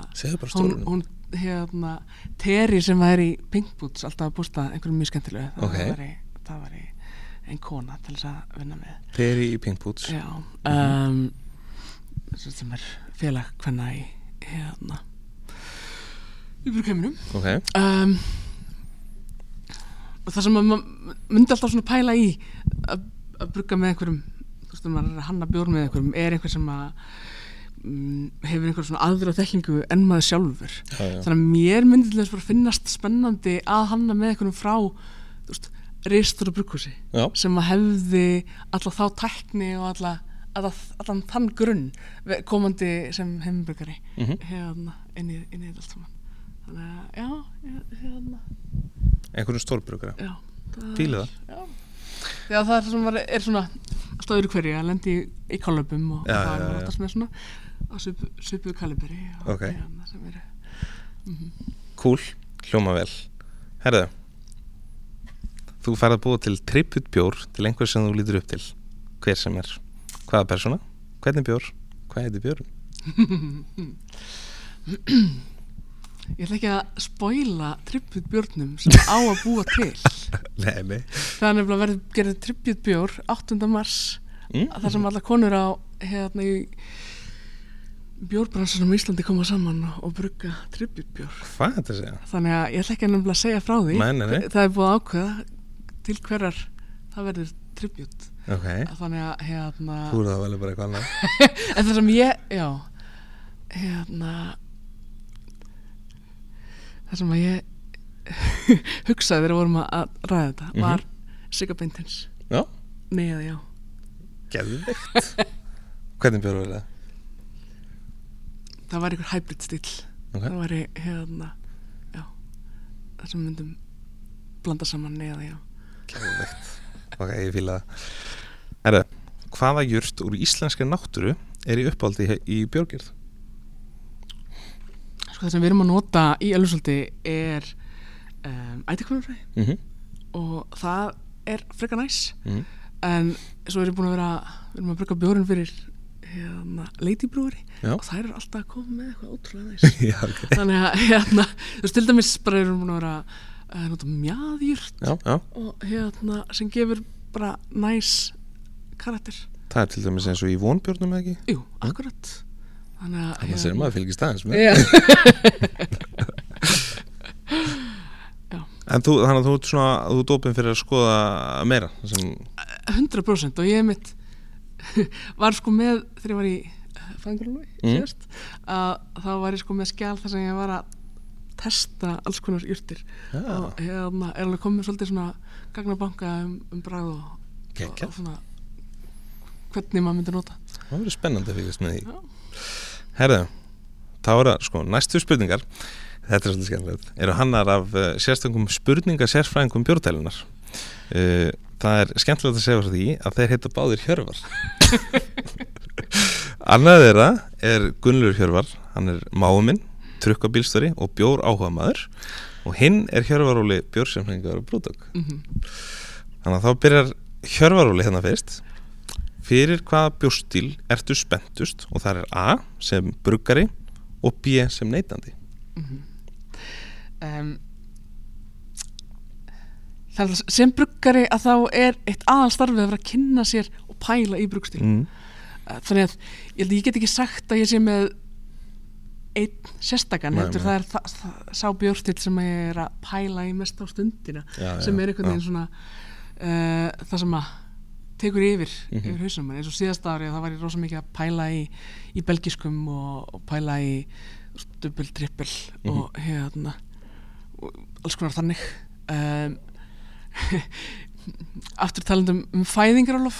B: hún, hún hérna Terry sem er í Pink Boots alltaf að bústa einhverjum mjög skemmtilegu það
A: Ok.
B: var, í, það var í einn kona til þess að vinna með.
A: Peri í Pink Boots.
B: Já um, sem er félag hvenna í hérna í brugkeiminum
A: Ok,
B: um, og það sem að maður myndi alltaf svona pæla í að, brugga með einhverjum þú veist, maður er að hanna bjór með einhverjum er einhver sem að hefur einhver svona aðra þekkingu en maður sjálfur.
A: Já, já,
B: þannig að mér myndi til þess bara finnast spennandi að hanna með einhverjum frá reistur og brugghúsi
A: já.
B: sem að hefði alla þá tækni og alla, allan þann grunn komandi sem heimbrugari
A: Mhm.
B: hérna inn í, inn í þetta allt saman. Þannig að já, hérna.
A: Einhverjum stórbrukara
B: já, það já. það er, var, er svona alltaf öðru hverju að lendi í, í kollabum og
A: Já,
B: það er alltaf svona á kaliberi og
A: Ok.
B: sem eru
A: Cool, hljóma vel. Herðu Þú færð að búa til tribut bjór til einhver sem þú lítur upp til. Hver sem er, hvaða persóna? Hvernig bjór, hvað heitir bjórn
B: Ég ætla ekki að spoila tribut bjórnum sem á að búa til.
A: Nei, nei.
B: Er nefnilega verið gerðið tribut bjór 8. mars.
A: Mm?
B: þar sem alla konur á hérna í bjórbransunum í Íslandi koma saman og, brugga tribut bjór
A: Hvað þetta segja?
B: Þannig að ég ætla ekki að nefnilega segja frá því.
A: Nei, nei, nei.
B: Það er búið ákveða til hverjar það verður tribut.
A: Ok,
B: Þannig að hérna
A: þú er það vel bara eitthvað annað.
B: En það sem ég, já. Hérna það sem að ég hugsaði þegar vorum að ræða þetta
A: Mhm.
B: var Sigga Beintins
A: Já,
B: Nei eða já.
A: Geðvikt Hvernig bjór var það?
B: Það var einhver hybrid stíl
A: Ok.
B: Það var hérna já það sem myndum blanda saman nei eða já
A: Ok, ég fíla það Herðu, hvaða jurt úr íslenskri náttúru er í uppáldi í bjórgjörð?
B: Sko það sem við erum að nota í Elfsöldi er um, ætikonurfræði
A: Mm -hmm.
B: og það er frekar næs
A: Mhm.
B: en svo erum við búin að vera við erum að brugga bjórin fyrir hérna,
A: Já.
B: og þær eru alltaf að koma með eitthvað ótrúlega næs
A: Já, ok.
B: Þannig að hérna, þú veist til dæmis bara erum við búin að nota
A: já,
B: og hérna sem gefur bara næs karakter.
A: Það er til dæmis eins og í vonbjörnum ekki?
B: Jú, akkurat. Þannig að
A: Þannig að sér maður fylgist aðeins En þú, þannig að þú ert svona, þú ert opinn fyrir að skoða meira sem,
B: 100% og ég mitt var sko með þegar ég var í fæðingarlófi
A: Mm.
B: mm. þá var ég sko með skjál þar sem ég var að testa alls konar jurtir
A: Já.
B: og hérna er alveg komið svolítið svona gagnabanka um, um bragð og, og, og svona hvernig maður myndi nota
A: það verður spennandi að fylgjast með því. Herðu, þá er það sko, næstu spurningar Þetta er svolítið skemmtilegt Eru hannar af uh, sérstöngum spurninga sérfræðingum bjórtælunar uh, Það er skemmtilegt að segja frá því að þeir heita báðir Hjörvar. Annað þeirra er Gunnlur Hjörvar Hann er máuminn, trukkabílstöri og bjór áhuga maður og hinn er Hjörvaróli bjórsemfningar og brúdok
B: mm
A: Þannig að þá byrjar Hjörvaróli hérna fyrst. Fyrir hvaða bjórstíl ertu spenntust? Og það er A sem bruggari og B sem neytandi
B: um, Þannig að sem bruggari að þá er eitt aðalstarfið að vera að kynna sér og pæla í bruggstíl
A: mm.
B: þannig að ég, held ég get ekki sagt að ég sé með einn sérstakann það er það, það, sá björnstil sem ég er að pæla í mest á stundina
A: Já,
B: sem er einhvern veginn svona uh, það sem að tekur yfir
A: Mhm.
B: yfir hausnum eins og síðast ári þá var ég rosa mikið að pæla í, í belgiskum og, og pæla í dubbel, trippel
A: Mhm.
B: og hérna og alls konar þannig um, aftur talandum um fæðingarálof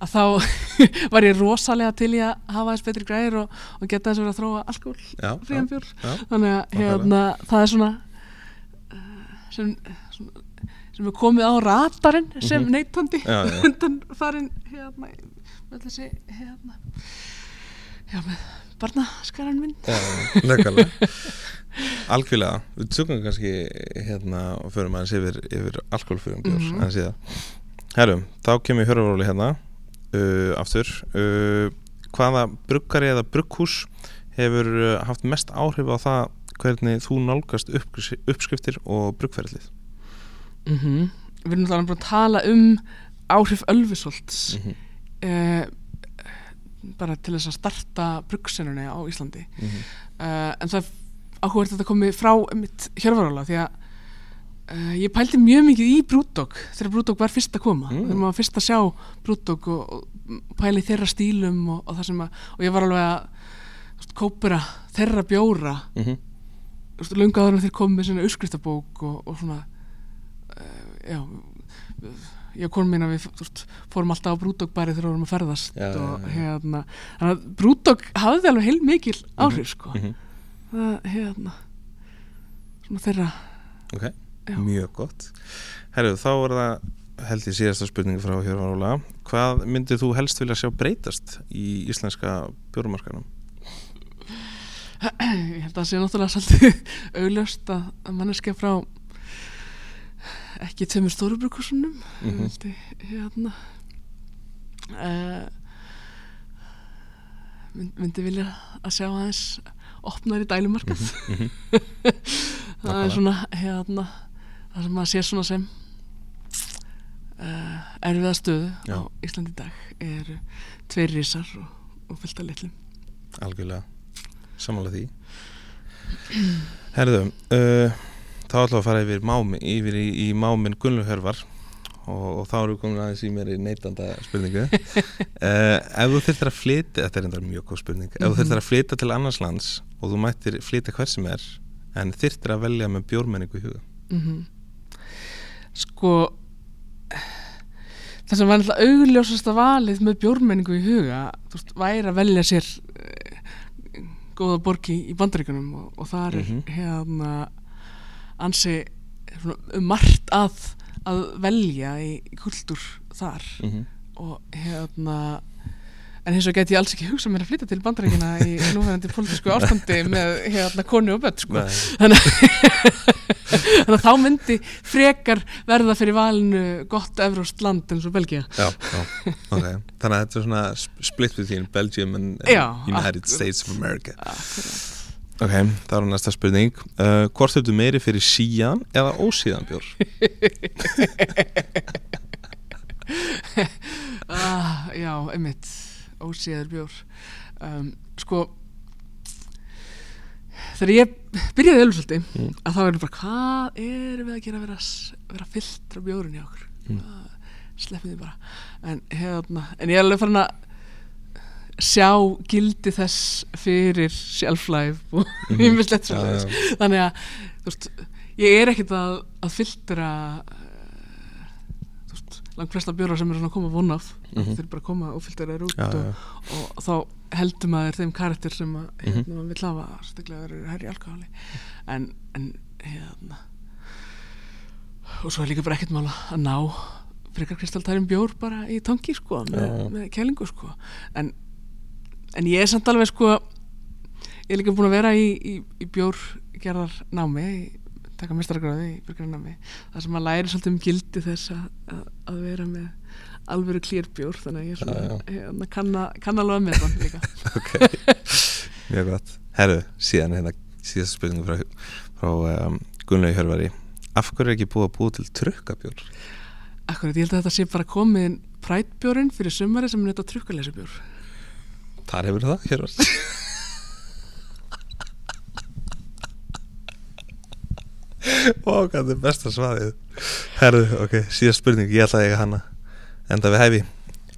B: að þá var ég rosalega til í að hafa þess betri græðir og, og geta þess að vera að þróa alkohol frían
A: já.
B: þannig að hérna, það er svona uh, sem, sem er komið á ratarinn sem
A: Mhm.
B: neytandi
A: Já, já.
B: undan farin hérna með þessi hérna já með barnaskaran minn
A: Já, nökkalega Algjörlega, við tökum kannski hérna og förum aðeins yfir, yfir alkoholfrugum bjórs
B: Mhm.
A: aðeins í það herru, þá kemur hörfuróli hérna uh, aftur uh, hvaða bruggari eða brugghús hefur uh, haft mest áhrif á það hvernig þú nálgast uppskri- uppskriftir og bruggferðlið
B: mm Við erum náttúrulega bara að tala um áhrif Ölfusholts
A: Mhm.
B: eh, bara til þess að starta bruggsenunni á Íslandi
A: mm -hmm.
B: uh, en það er áhugavert að þetta komi frá mitt hjörfarála því að uh, ég pældi mjög mikið í Brúdók þegar Brúdók var fyrst að koma
A: Mm.
B: þegar maður fyrst að sjá Brúdók og, og pæli þeirra stílum og, og það sem að og ég var alveg að kópera þeirra bjóra
A: Mm -hmm.
B: löngu áður en þeir komið með svona urskriftabók og, og svona uh, já ég kom minna við þú veist, fórum alltaf á Brúdók-bari þegar við vorum að ferðast
A: Já, já,
B: og
A: já.
B: hérna þannig að Brúdók hafði alveg heil mikil áhrif sko
A: Mhm.
B: Það hérna? Svona þeirra
A: Ok,
B: Já.
A: mjög gott. Herru, þá er það held ég síðasta spurningi frá Hjörvar Óla. Hvað myndir þú helst vilja sjá breytast í íslenska bjórumarkanum?
B: ég held að það sé náttúrulega svolítið augljóst að, manneskja frá ekki tveimur stórubrukursunum mm vildi hérna. Uh, myndi vilja að sjá aðeins opnar í dælumarkað
A: Mhm.
B: það
A: Nákvæmlega.
B: er svona hérna það sem maður sér svona sem uh, erfiða stöðu
A: Já.
B: á Íslandi í dag eru tveir risar og, og fyllt af litlum
A: Algjörlega Samanlega því Herðu uh, Þá ætlum við að fara yfir, mámi, yfir í, í máminn Gunlu Hörvar og, og þá við komin aðeins í mér í neytanda spurningu uh, Ef þú þurftir að flytja Þetta er enda mjög góð spurning Ef þú
B: Mhm.
A: þurftir að flytja til annars lands og þú mættir flytja hver sem er en þurftir að velja með bjórmenningu í huga
B: mm sko það sem var náttúrulega augljósasta valið með bjórmenningu í huga þú veist, væri að velja sér uh, góða borgi í bandaríkunum og, og þar er
A: Mhm.
B: hérna ansi um margt að að velja í, kultúr þar
A: mm -hmm.
B: og hérna en hins vegar geti ég alls ekki hugsað mér að flytja til bandaríkina í núverandi pólitísku ástandi með hérna konu og börn sko. þannig að þá myndi frekar verða fyrir valinu gott evróst land eins og Belgia
A: Já, já, ok Þannig að þetta er svona sp- split between Belgium and, and
B: Já,
A: United. States of America
B: Akkurat.
A: Ok, það er næsta spurning uh, Hvort ertu meiri fyrir síðan eða ósíðan bjór?
B: ah, já, einmitt ósíðar bjór um, sko þegar ég byrjaði ölfsöldi
A: Mm.
B: að þá erum bara hvað erum við að gera að vera, vera fylltra bjórun í okkur
A: Mm.
B: mm. sleppið þið bara en, hérna, en ég er alveg farin að sjá gildi þess fyrir shelf-life og
A: Mhm.
B: ýmislegt
A: Já,
B: svoleiðis.
A: já.
B: þannig að veist, ég er ekkit að, að veist, langt flesta bjóra sem eru svona að koma von af
A: Mhm.
B: þeir eru bara að koma og filtera þér út
A: Já,
B: og, og þá heldur maður þeim karakter sem að
A: Mhm.
B: hérna, maður vill hafa stöklega þeir eru herri alkoholi en, en hérna og svo er líka bara ekkert mála að ná frekar kristaltærum bjór bara í tangi sko með, með kælingu sko en, en ég er samt alveg sko ég er líka búin að vera í, í, í bjórgerðar námi í, taka mestaragráði í bjórgerðar það sem maður læri svolítið um gildi þess að, að, að vera með alvöru klýrbjór þannig að ég er svona hérna, kann, að- kann alveg með það líka.
A: Ok, mjög gott. Herru, síðan hérna síðast spurningu frá, frá um, Gunnlegu Hjörvari. Af hverju er ekki búið að búið til trukkabjór?
B: Akkurat, ég held að þetta sé bara komin prætbjórin fyrir sumari sem er þetta trukkalesubjór
A: Þar hefur það, Hjörvar Ó, hvað er besta svaðið. Herru, ok, síðast spurning Ég ætla að eiga hana. Enda við hæfi.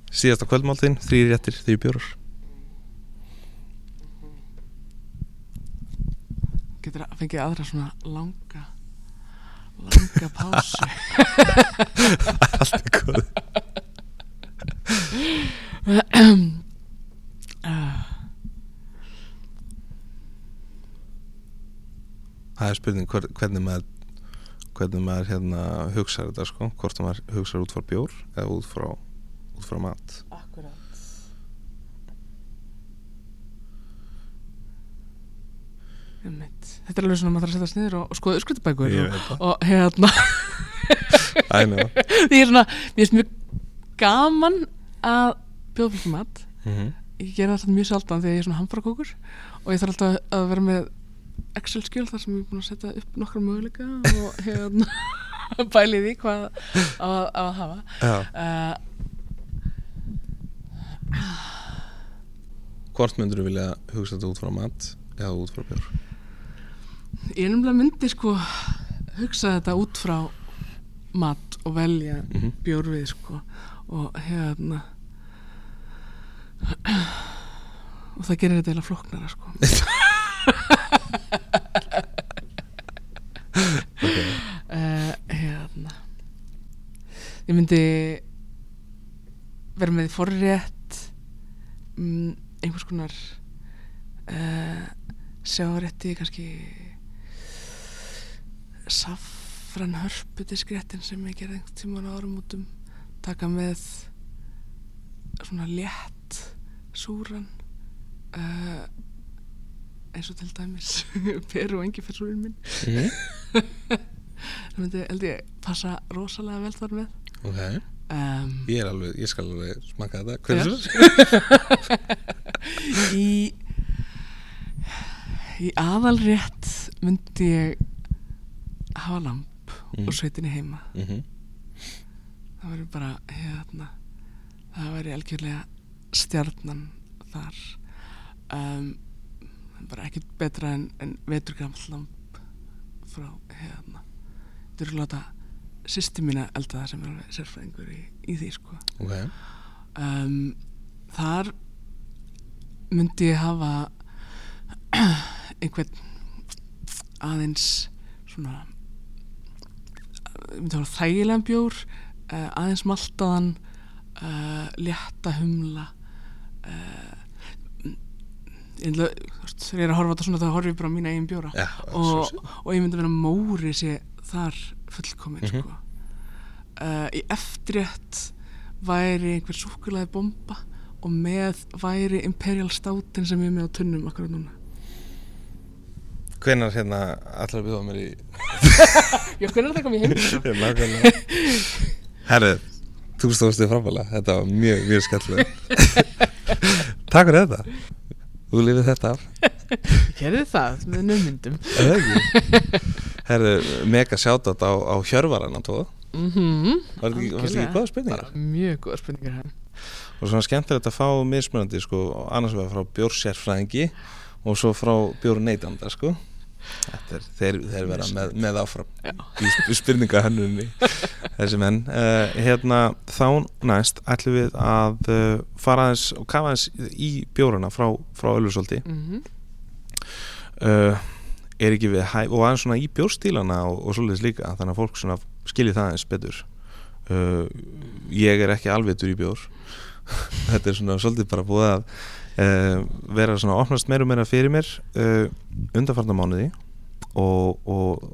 A: Síðasta kvöldmáltin, þrýri réttir, þrýri bjórar.
B: Getur að fengið aðra svona langa langa pásu?
A: Allt er góð Það er spurning hver, hvernig maður hvernig maður hérna hugsaður þetta sko. Hvort maður hugsaður út frá bjór eða út frá, út frá mat.
B: Akkurat. Þetta er alveg svona að maður þarf að setja sniður og, og skoða uppskritabækur
A: Ég
B: og, og hérna. Því er svona, mér finnst mjög gaman að bjóða fólki mat.
A: Mhm.
B: Ég gera það mjög sjaldan þegar ég er svona hamfrakókur og ég þarf alltaf að vera með Excel-skjöl þar sem ég er búin að setja upp nokkra möguleika og hérna bæli því hvað að, að hafa uh,
A: Hvort myndur þú vilja hugsa þetta út frá mat eða út frá bjór?
B: ég nefnilega myndi sko hugsa þetta út frá mat og velja
A: Mhm.
B: bjór við sko og hérna og það gerir þetta eiginlega flóknara sko. Uh, hérna. Ég myndi vera með forrétt um, einhvers konar uh, sjárétti kannski safran hörpudiskréttin sem ég gerði einhvern tímann á árum útum taka með svona létt súran uh, eins og til dæmis peru og engi fyrir súrin minn
A: Mhm.
B: það myndi held ég passa rosalega vel þar með
A: Ok,
B: um,
A: ég er alveg, ég skal alveg smaka þetta. Hvernig svo?
B: í í aðalrétt myndi ég hafa lamp
A: Mm.
B: og sveitinni heima
A: Mhm.
B: það væri bara hérna það væri algjörlega stjarnan þar. Um, bara ekkert betra en, en veturgamall lamp frá hérna. Þetta eru láta sýsti mína elda það sem er sérfræðingur í, í því sko.
A: Ok,
B: um, þar myndi ég hafa einhvern aðeins svona myndi hafa þægilegan bjór uh, aðeins maltaðan uh, létta humla ég þú þegar ég er að horfa á þetta svona þá horfi ég bara á mína eigin bjóra
A: já,
B: og, og ég myndi vera móri sé þar fullkomin
A: Mhm.
B: sko. uh, í eftirrétt væri einhver súkulaði bomba og með væri Imperial Stoutin sem ég er með á tunnum akkurat núna
A: Hvenær hérna allar bjóða mér í
B: Já, hvernig er það komið heim?
A: Nákvæmlega Herri, þú stóðst þig framfæla Þetta var mjög, mjög skemmtilega Takk fyrir þetta Þú lifið þetta af
B: Gerði það með
A: ekki? Herri, mega sjátat á, á hjörvaran á tóða
B: mm -hmm.
A: Var þetta ekki, góða spurningar?
B: Mjög góða spurningar hann
A: Og svona skemmtilegt að fá mismunandi sko, annars vegar frá bjórsérfræðingi og svo frá bjórneitanda sko. Þetta er, þeir, þeir vera með, með áfram
B: Já.
A: í sp- spurningahönnunni þessi menn uh, hérna þá næst ætlum við að uh, fara aðeins og kafa aðeins í bjórana frá, frá Ölfusóldi
B: mm -hmm.
A: uh, er ekki við hæ og aðeins svona í bjórstílana og, og svoleiðis líka þannig að fólk svona skilji það aðeins betur. Uh, ég er ekki alveitur í bjór þetta er svona svolítið bara búið að uh, vera svona opnast meira og meira fyrir mér uh, undanfarnar mánuði og, og,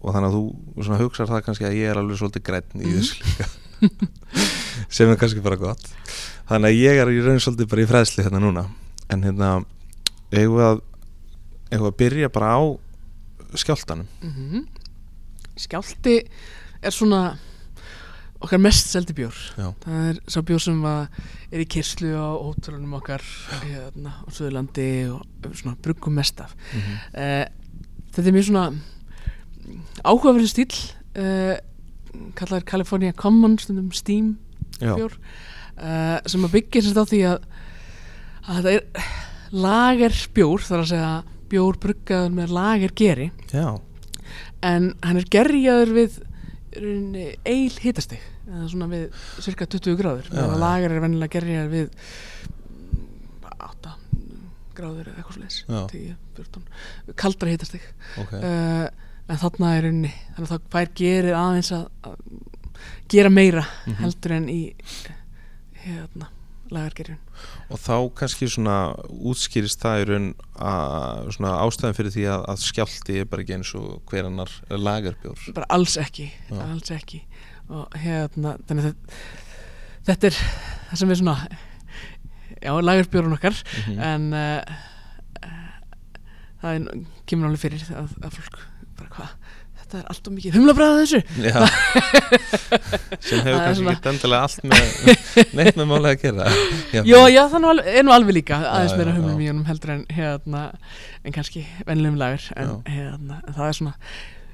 A: og þannig að þú svona hugsar það kannski að ég er alveg svolítið græn í
B: Mhm.
A: þessu líka sem er kannski bara gott þannig að ég er í raun svolítið bara í fræðsli hérna núna en hérna eigum við að, eigum við að byrja bara á skjáltanum
B: Mhm. Skjálti er svona okkar mest seldi bjór.
A: Já.
B: það er sá bjór sem er í kyrslu á hótelunum okkar hérna á Suðurlandi og svona bruggum mest af.
A: Mm -hmm.
B: uh, þetta er mjög svona áhugaverðu stíl uh, kallar California Common stundum Steam bjór uh, sem að byggja sérst á því að, að þetta er lager bjór þar að segja bjór bruggaður með lager geri
A: já,
B: en hann er gerjaður við eil hitastig eða svona við cirka 20 gráður meðan
A: já.
B: lager er vennilega gerjaður við mm, 8 gráður eða eitthvað
A: Já.
B: svoleiðis 10, 14, kaldra hitastig
A: ok
B: uh, en þarna er rauninni þannig að það fær gerir aðeins að, að gera meira
A: Mhm.
B: heldur en í hérna lagargerjun
A: Og þá kannski svona útskýrist það í raun að svona ástæðan fyrir því að, að skjálti er bara ekki eins og hver annar lagarbjór
B: bara alls ekki,
A: Já.
B: alls ekki og hérna að þetta er það sem við svona já, lagarbjórun okkar
A: Mhm.
B: en uh, það er, kemur alveg fyrir að, að fólk bara hvað, þetta það er alltaf mikið humlabræða þessu.
A: Já. Sem hefur kannski ekki endilega allt með neitt með málega að gera. Já,
B: Jó, já, það nú alveg- er nú alveg líka aðeins
A: Já,
B: meira
A: já,
B: humlum
A: já.
B: í honum heldur en hérna, en kannski venlegum lagur en
A: Já.
B: hérna, það er svona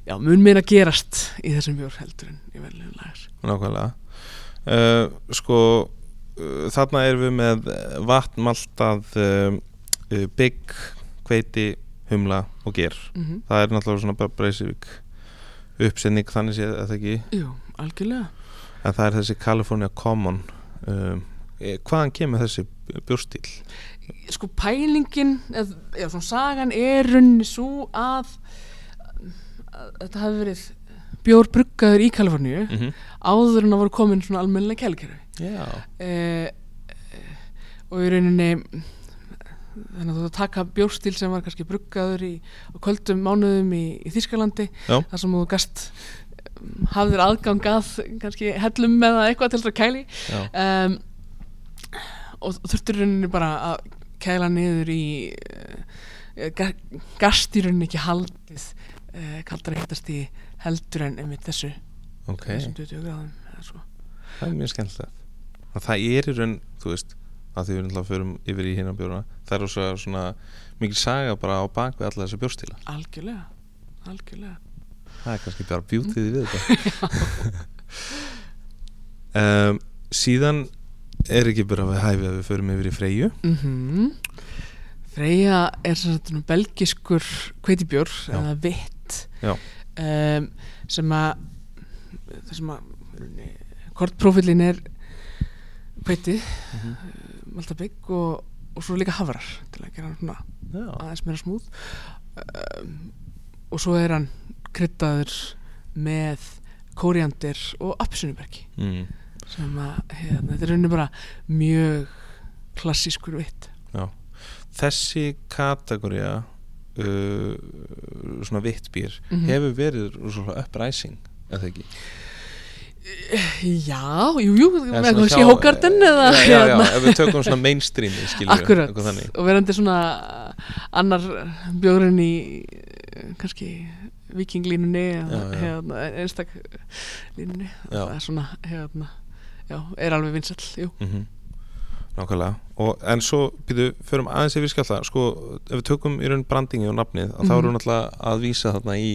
B: já, mun meira gerast í þessum bjór heldur en í venlegum lagur
A: Nákvæmlega. Uh, Sko uh, þarna erum við með eh, vatn, maltað uh, bygg, hveiti humla og ger.
B: Mm
A: það er náttúrulega svona bara Breisivik uppsetning þannig séð að það ekki
B: Jú, algjörlega
A: en það er þessi California Common um, eh, hvaðan kemur þessi bjórstíl?
B: sko pælingin eða, eða svona sagan er runni svo að, að þetta hafi verið bjór bruggaður í Kaliforníu
A: Mm -hmm.
B: áður en að voru komin svona almennilega kælikerfi
A: Já,
B: eh, eh, og í rauninni þannig að þú taka bjórstíl sem var kannski bruggaður í kvöldum mánuðum í, í Þýskalandi
A: Já.
B: þar sem þú gast um, hafðir aðgang að kannski hellum eða eitthvað til þess að kæli. Um, og þurftur rauninni bara að kæla niður í uh, ga gast í rauninni ekki haldið uh, kaldara hittast í heldur en einmitt þessu
A: ok.
B: þessum 20 gráðum
A: það er mjög skemmtilegt. Og það er í raun, þú veist að því við náttúrulega förum yfir í hérna bjórna það er rosa svona mikil saga bara á bak við alla þessi bjórstíla
B: algjörlega algjörlega.
A: Það er kannski bara bjútið við þetta. Um, síðan er ekki bara við hæfi að við förum yfir í Freyju.
B: Mm Freyja er svona belgiskur kveitibjór eða vitt um, sem að það sem að kortprofilin er kveiti
A: Mhm.
B: Maltabygg og, og svo líka hafrar til að gera hann svona
A: já,
B: aðeins meira smúð um, og svo er hann kryddaður með kóriandir og appsunubergi
A: mm,
B: sem að hérna, þetta er rauninni bara mjög klassískur vitt
A: þessi kategória uh, svona vittbýr
B: Mhm.
A: hefur verið uprising eða ekki
B: Já, jú, jú,
A: hjá-
B: hókartin eða
A: já, já, já,
B: hérna.
A: ef við tökum svona mainstream
B: Akkurat,
A: eitthvað
B: og verandi svona annar bjórinn í eh, kannski vikinglínunni eða hérna, einstak línunni
A: Já.
B: það er svona hérna, já, er alveg vinsall, jú.
A: Mm Nákvæmlega. Og, En svo býðu, förum aðeins yfir skjálta sko, ef við tökum í raun brandingi og nafnið mm þá
B: Mhm.
A: erum við náttúrulega að vísa þarna í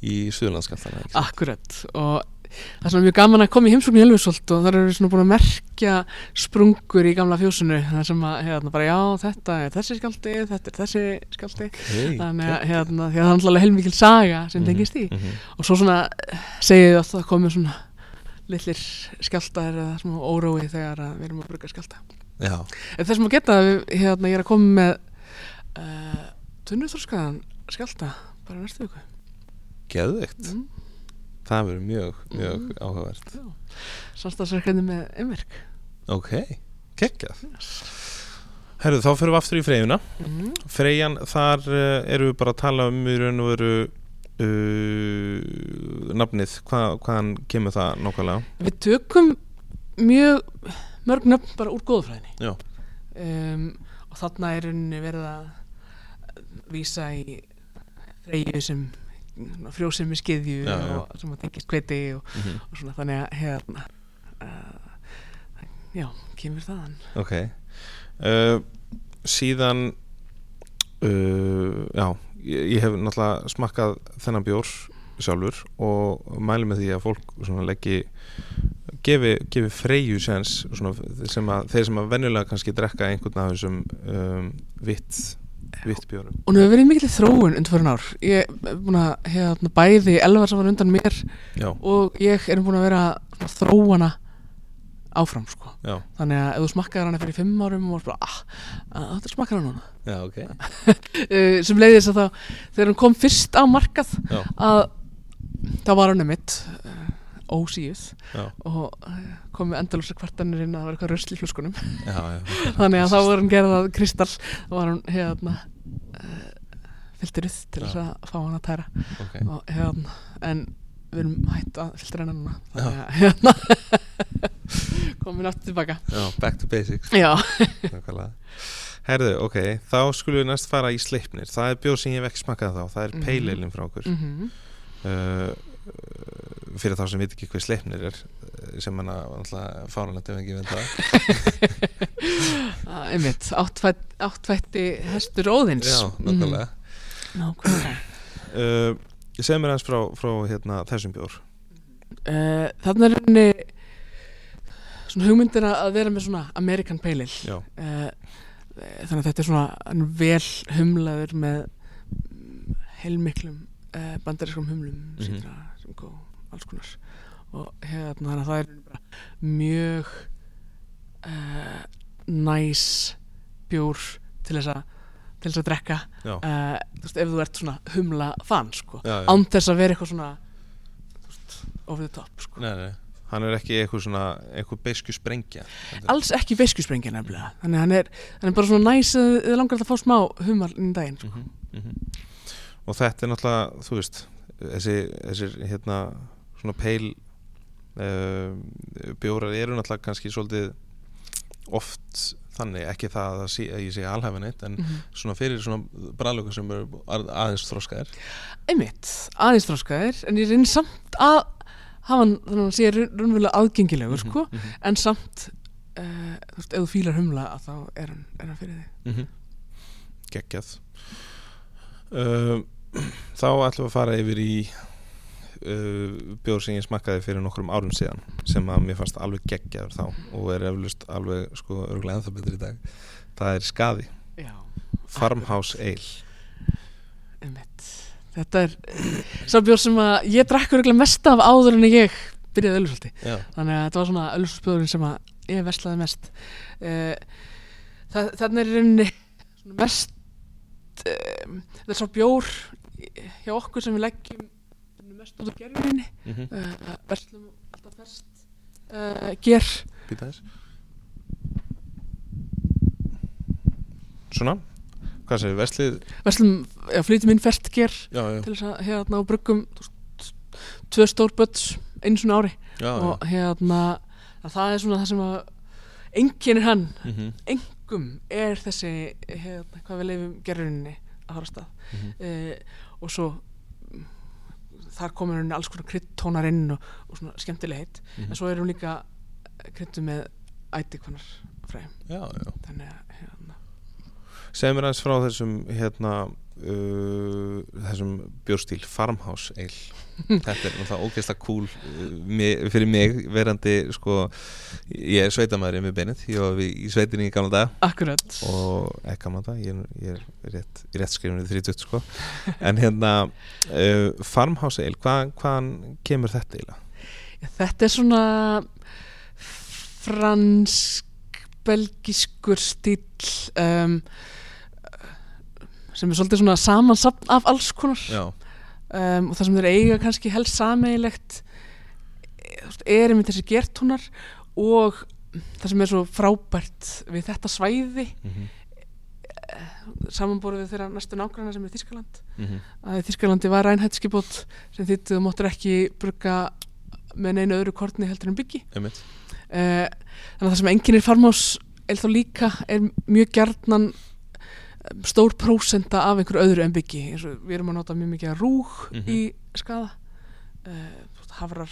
A: í Suðurlandskjáltana?
B: Akkurat. Og það er svona mjög gaman að koma í heimsókn í Elvisholt og þar eru svona búin að merkja sprungur í gamla fjósinu. Þar sem að hérna bara já þetta er þessi skjálti, þetta er þessi skjálti
A: hey,
B: þannig að hérna því að það er alltaf heilmikil saga sem tengist í
A: mm
B: og svo svona eh, segið þið að það komið svona litlir skjáltar eða svona órói þegar að við erum að bruka
A: Já,
B: en þess að geta að við, hérna, ég er að koma með uh, tunnuþorskaðan skjálta bara næstu viku.
A: Geðveikt.
B: Mm.
A: Það verður mjög, mjög
B: Mm.
A: áhugavert
B: samstagsverkefni með einverk.
A: Ok, geggjað. Herru, þá fyrir við aftur í freyjuna.
B: Mm.
A: Freyjan, þar uh, eru við bara að tala um í raun og veru uh, nafnið, Hva, hvaðan kemur það nákvæmlega?
B: við tökum mjög mörg nöfn bara úr góðfræðinni. Um, og þarna er verið að vísa í freyju sem frjósemi skiðju
A: Já, já.
B: og sem að tengist kveiti og,
A: Mm -hmm.
B: og svona þannig að hérna uh, já, kemur þaðan
A: Ok uh, Síðan uh, Já ég, ég hef náttúrulega smakkað þennan bjór sjálfur og mæli með því að fólk svona leggi gefi, gefi freyju sens sem að, þeir sem að venjulega kannski drekka einhvern af þessum um, vitt vitt bjórum
B: og nú hefur verið mikil þróun undir fyrir ár. Ég er búin að hérna, bæði elvar sem var undan mér
A: Já,
B: og ég er búin að vera svona, þróana áfram sko.
A: Já,
B: þannig að ef þú smakkaðir hana fyrir fimm árum og bara, ah, ah, þetta smakkar hana núna.
A: Já, ok.
B: Uh, sem leiðis að þá þegar hann kom fyrst á markað að þá var hann emitt uh, ósíuð
A: já,
B: og komu endalúsa kvartanir inn að það var eitthvað rösl í
A: já.
B: þannig að þá var hann gerð að kristall þá var hann hérna uh, filteruð til þess að fá hann að tæra.
A: Ok.
B: Og hérna en við erum hætt að filtera hennar núna. Þannig að hérna komin aftur tilbaka.
A: Já, back to basics. Herðu, ok, þá skulum við næst fara í sleipnir. Það er bjór sem ég hef ekki smakkað þá Það er
B: Mhm.
A: peileilin frá okkur.
B: Mm
A: uh, fyrir þá sem veit ekki hvað sleipnir er sem hann að fáranlega ef ekki veit það.
B: Ah, einmitt, áttfætti hestur óðins.
A: Já, nákvæmlega.
B: Mm, nákvæmlega.
A: Uh, Segð mér aðeins frá, frá hérna, þessum bjór.
B: Uh, þannig er henni svona hugmyndir að vera með svona American Pale Ale. Uh, þannig að þetta er svona vel humlaður með heilmiklum uh, bandarískum humlum mm
A: Mhm.
B: sítra, sem gó, alls konar og hérna þannig að það er mjög uh, næs bjór til þess að til þess að drekka. Uh, þú veist, ef þú ert svona humla fan sko, án þess að vera eitthvað svona over the top sko.
A: Nei, nei. Hann er ekki eitthvað svona, eitthvað beisku sprengja
B: alls ekki veiskusprengja nefnilega. Þannig hann er, hann er bara svona næs að þið langar að fá smá humar inn í daginn sko.
A: mm -hmm. og þetta er náttúrulega þú veist þessi, þessir hérna svona peil bjórar eru náttúrulega kannski svolítið oft þannig, ekki það að, sí, að ég sé alhæfin eitt en
B: Mhm.
A: svona fyrir svona bræðlöku sem eru að- aðeins þroskaðir
B: einmitt, aðeins þróskaðir en ég reynir samt að hafa hann þannig að hann sé raun- raunverulega aðgengilegur sko,
A: mm -hmm.
B: en samt uh, þú veist, ef þú fílar humla að þá er hann, er hann fyrir þig
A: mm -hmm. geggjað uh, þá ætlum við að fara yfir í uh, bjór sem ég smakkaði fyrir nokkrum árum síðan sem að mér fannst alveg geggjaður þá og er eflust alveg sko örgulega ennþá betur í dag. Það er skaði,
B: já,
A: Farmhouse Ale.
B: Einmitt. Þetta er sá bjór sem að ég drakk örgulega mest af áður en ég byrjaði öllusalti
A: já,
B: þannig að þetta var svona öllusalsbjórinn sem að ég verslaði mest. Uh, það, þannig er í rauninni mest uh, þetta er svo bjór hjá okkur sem við leggjum mest út á gerðinni
A: mm -hmm.
B: uh, verslum alltaf fest uh, ger.
A: Býta þess svona. Hvað segir, verslið
B: verslum, já, flytjum inn fest ger
A: já, já,
B: til þess að hérna á bruggum tvö stór böts einu svona ári.
A: Já,
B: og hérna að það er svona það sem að enginn er hann,
A: Mm -hmm.
B: engum er þessi hérna, hvað við leifum gerðurinni að fara af stað
A: Mhm.
B: uh, og svo mm, þar komur henni alls konar kryddtónar inn og, og svona skemmtileg heitt.
A: Mhm.
B: en svo er hún líka kryddu með æti hvernar fræðum þannig að hérna,
A: Segð mér aðeins frá þessum hérna uh, þessum bjórstíl Farmhouse Ale þetta er náttúrulega ógeðslega cool mi- fyrir mig verandi sko, ég er sveitamæður með beinið, ég var í sveitinni í gamla dag
B: akkurat.
A: Og ekki gamla dag, ég, ég er rétt, rétt skrifinu 30 sko. En hérna uh, Farmhouse Ale, hvað, hvaðan kemur þetta eiginlega?
B: Þetta er svona fransk belgiskur stíl um, sem er svolítið svona samansapn af alls konar.
A: Já,
B: um, og það sem þeir eiga kannski helst sameigilegt er einmitt þessi gertúnar og það sem er svo frábært við þetta svæði
A: mm -hmm.
B: samanborið við þeirra næstu nágranna sem er Þískaland
A: Mm
B: að í Þískalandi var rænhættskipot sem þýtti þú máttur ekki brugga með neinu öðru kortni heldur en byggi.
A: Einmitt.
B: Uh, þannig að það sem enginn er farmás er þá líka er mjög um, stór prósenta af einhverju öðru en byggi við erum að nota mjög mikið af rúg
A: Mhm.
B: í skada uh, hafrar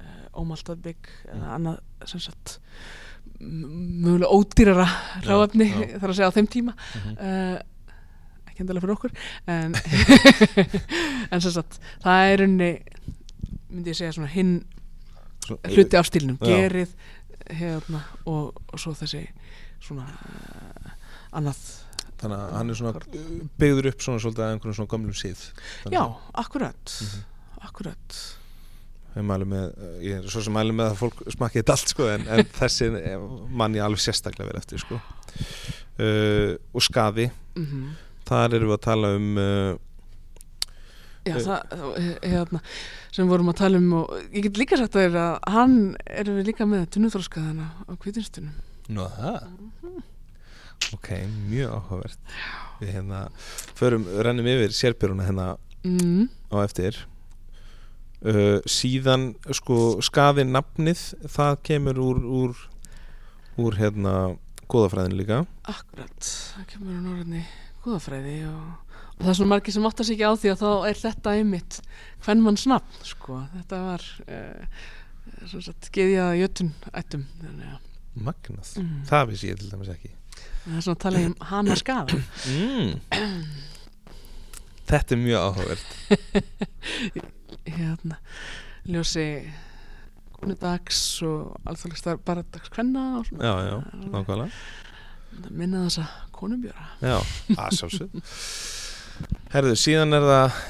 B: uh, ómaltað bygg eða annað sem sagt mögulega ódýrara ráefni
A: já.
B: þar að segja á þeim tíma
A: mm -hmm.
B: uh, ekki endilega fyrir okkur en, en sem sagt það er unni myndi ég segja svona hinn hluti af stílnum,
A: Já.
B: gerið hérna, og, og svo þessi svona annað
A: Þannig að hann er svona byggður upp svona svolítið að einhvern svona gömlum síð
B: já, akkurat
A: Mhm.
B: akkurat.
A: Ég mæli með, ég er svo sem mæli með að fólk smakki þetta allt sko en, en þessi mann ég alveg sérstaklega verið eftir sko. Uh, og skaði,
B: mm
A: þar erum við að tala um uh,
B: já,
A: Eh.
B: það, það, hérna sem vorum að tala um og ég get líka sagt að, að hann erum við líka með tunnuþróskaðana á kvítinstunum
A: Nú það Ok, mjög áhugavert. Við hérna förum, rennum yfir sérbjöruna hérna
B: mm.
A: á eftir. Uh, síðan sko skaði nafnið það kemur úr úr, úr hérna góðafræðin líka.
B: Akkurat, það kemur á norðinni góðafræði og, það er svona margir sem áttar sig ekki á því að þá er þetta einmitt hvern mann snabbt sko. þetta var uh, svona sagt geðjaða jötun ættum
A: Magnað,
B: mm,
A: það vissi ég til dæmis ekki
B: það er svona að tala um hana skada
A: mm. Þetta er mjög áhugavert.
B: Hérna ljósi konudags og alþjóðlegstar bara dags hvenna og svona.
A: Já, já, nákvæmlega.
B: Minna þessa konubjöra
A: Já, að sjálfsög Herðu, síðan er það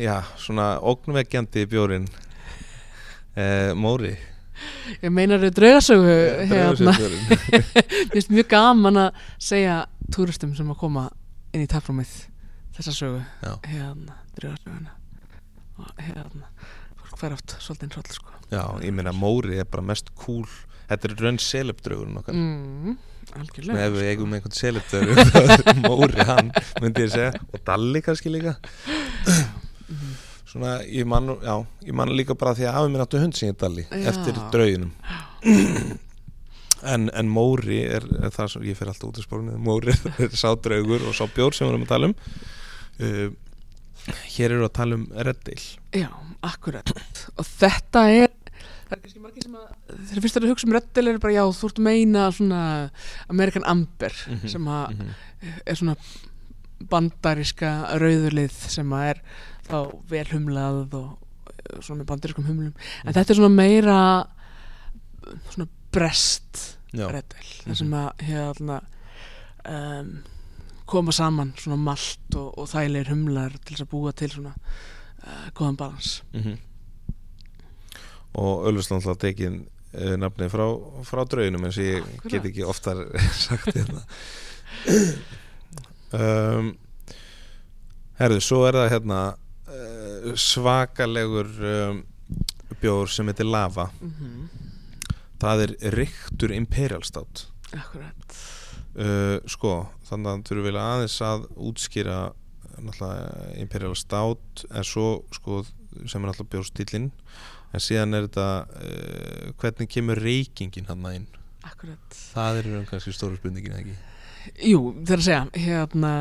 A: Já, svona ógnvekjandi bjórin eh, Móri
B: ég meinar þau draugasögu hérna, finnst mjög gaman að segja túristum sem að koma inn í taprúmið þessa sögu. Hérna, draugasöguna. Og hérna fólk fær átt svolítið eins og sko.
A: Já, ég meina Móri er bara mest cool. Þetta er raun selebdraugurinn okkar.
B: Mm, algjörlega
A: ef við eigum einhvern selebdraugur Móri hann, myndi ég segja. Og Dalli kannski líka.
B: Mhm.
A: Svona, ég man, já, ég man líka bara því að afi minn áttu hund sem ég Dalli
B: Já.
A: Eftir drauginum En, en Móri er, er það sem ég fer alltaf út í spórinu Móri er, er sá draugur og sá bjór sem við erum að tala um uh, Hér eru að tala um Reddil
B: já, akkurat og þetta er það er kannski margir sem að þegar fyrst að hugsa um reddel er bara já, þú ert meina svona American Amber
A: Mhm,
B: sem að
A: Mhm.
B: er svona bandaríska rauðurlið sem að er þá vel humlað og eh, svona með bandarískum humlum. En þetta er svona meira svona brest
A: Já,
B: reddel þar sem að hérna um, koma saman svona malt og, og þægilegir humlar til þess að búa til svona uh, góðan balans.
A: Mm og Ölfusland alltaf tekin uh, nafni frá, frá drauginum eins og ég
B: Akkurat.
A: get ekki oftar sagt hérna. Um, Herðu, svo er það hérna svakalegur um, bjór sem heitir Lava.
B: Mm -hmm.
A: það er riktur Imperial Stout.
B: Akkurat.
A: Uh, sko, þannig að þurfum við aðeins að útskýra náttúrulega Imperial Stout en svo sko sem er náttúrulega bjórstílinn en síðan er þetta uh, hvernig kemur reykingin hann inn?
B: Akkurat.
A: Það er um kannski stóru spurningin ekki?
B: Jú, það er að segja hérna,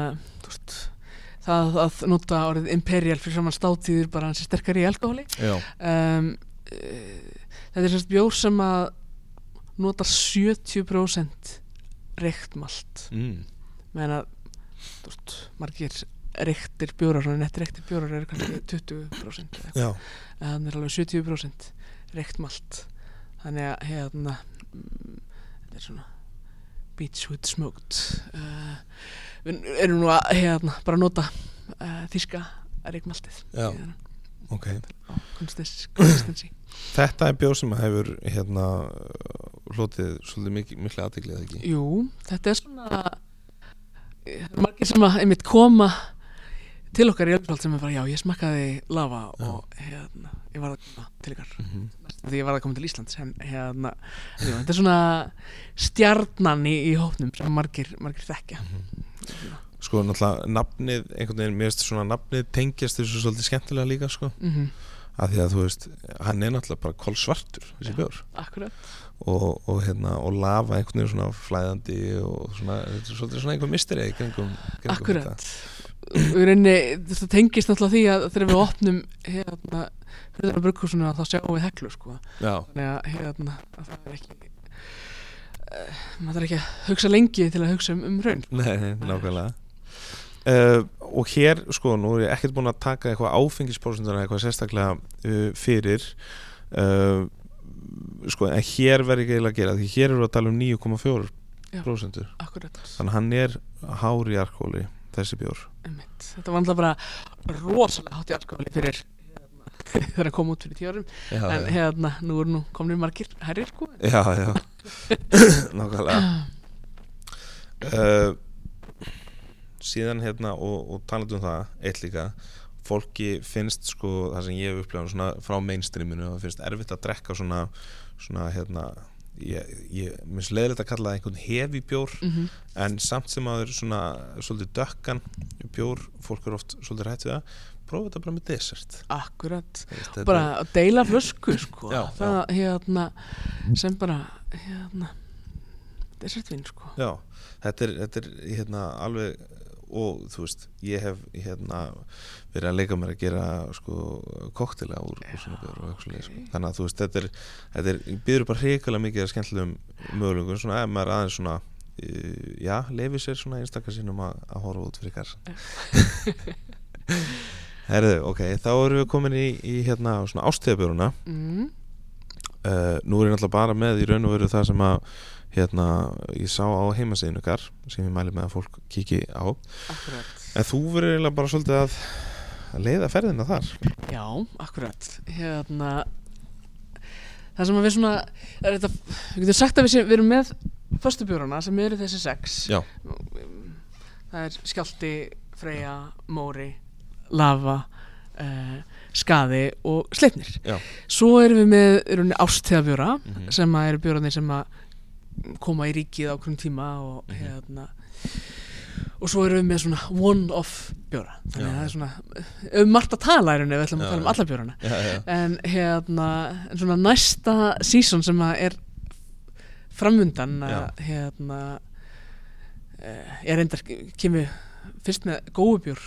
B: þú veist það að nota orðið imperial fyrir saman státíðir bara hans er sterkari í alkohóli.
A: Já,
B: um, uh, þetta er sérst bjór sem að notar 70% reyktmalt.
A: Mm.
B: meðan að þú veist, margir reyktir bjórar, svona nett reyktir bjórar eru kannski 20% eða eitthvað.
A: já,
B: en þannig er alveg 70% reyktmalt. Þannig að hérna mm, þetta er svona beachwood smoked. Uh, við erum nú að hérna bara nota uh, þíska reykmaltið
A: Já. ok.
B: á konsistensi
A: þetta er bjór sem hefur hérna hlotið svolítið mikil, miklu aðteklið eða ekki?
B: Jú, þetta er svona eru margir sem að einmitt koma til okkar í Ölfald sem er bara, já, ég smakkaði lava
A: Já.
B: og hérna, ég var að koma til ykkar
A: mm -hmm.
B: því ég var að koma til Íslands en hérna, jú, þetta er svona stjarnan í, í hópnum sem margir, margir þekkja
A: sko náttúrulega nafnið einhvern veginn, mér finnst svona nafnið tengjast þessu svolítið skemmtilega líka sko
B: mm -hmm.
A: af því að þú veist, hann er náttúrulega bara kolsvartur þessi
B: Já.
A: bjór
B: Akkurat
A: og, og hérna, og lafa einhvern veginn svona flæðandi og svona, svona einhver kringum
B: Akkurat rauninni, þetta tengist náttúrulega því að þegar við opnum hérna brugghúsinu að þá sjáum við heklu sko. þannig að hérna að það er ekki uh, maður þarf ekki að hugsa lengi til að hugsa um, um raun
A: nei, nei, nákvæmlega. Uh, og hér, sko, nú er ég ekkert búin að taka eitthvað áfengisprósenduna eitthvað sérstaklega uh, fyrir. Sko, en hér verður ekki eiginlega að gera því hér eru að tala um 9,4
B: Já.
A: prósentur.
B: Akkurat,
A: þannig að hann er hár í alkohóli þessi bjór.
B: Einmitt. Þetta var alltaf bara rosalega hátt í alkoholi fyrir hérna, þegar hann kom út fyrir tíu árum.
A: Já,
B: en hérna, nú eru nú komnir margir herrir sko.
A: Já, já. nákvæmlega. Uh, síðan hérna og, og talandi um það, eitt líka fólki finnst sko það sem ég hef upplegað frá mainstreaminu og finnst erfitt að drekka svona svona hérna ég, ég minnst leiðilegt að kalla það einhvern hefi bjór
B: mm
A: en samt sem að það er svona svolítið dökkan bjór, fólk er oft svolítið rætt við það prófa þetta bara með desert
B: Akkurat,
A: þetta
B: bara að deila flösku sko.
A: Já,
B: það hérna sem bara hérna desertvin sko.
A: Já, þetta er, þetta er hérna, alveg og þú veist, ég hef hérna verið að leika mér að gera sko koktela úr, úr svona bjór og eitthvað svoleiðis, sko. þannig að þú veist, þetta er, þetta er býður bara hrikalega mikið að skemmtilegum mögulegum, svona ef maður aðeins svona uh, já, lefi sér svona einstakar sinnum að, að horfa út fyrir kassan Herðu, ok, þá erum við komin í, í hérna svona ástíðabjóruna
B: mm.
A: uh, nú er ég náttúrulega bara með í raun og veru það sem að hérna, ég sá á heimasíðinu ykkar sem ég mæli með að fólk kiki á
B: Akkurat
A: en þú verður eiginlega bara svolítið að, að leiða ferðina þar
B: Já, akkurat Hérna Það sem við svona þetta, Við getum sagt að við, sé, við erum með Föstu bjórana sem eru þessi sex
A: Já.
B: Það er skjálti, freyja, móri Lava uh, Skaði og sleipnir
A: Já.
B: Svo erum við með erum ástíðabjóra
A: Mhm.
B: sem eru bjórarnir sem að koma í ríkið á hverjum tíma og
A: Mhm.
B: hérna og svo erum við með svona one-off bjóra. Þannig að það er svona um margt að tala í rauninni, við ætlum
A: Já,
B: að tala um alla bjórana.
A: Já, já.
B: en hérna en svona næsta season sem að er framundan að hérna uh, ég reyndar kemur fyrst með góðubjór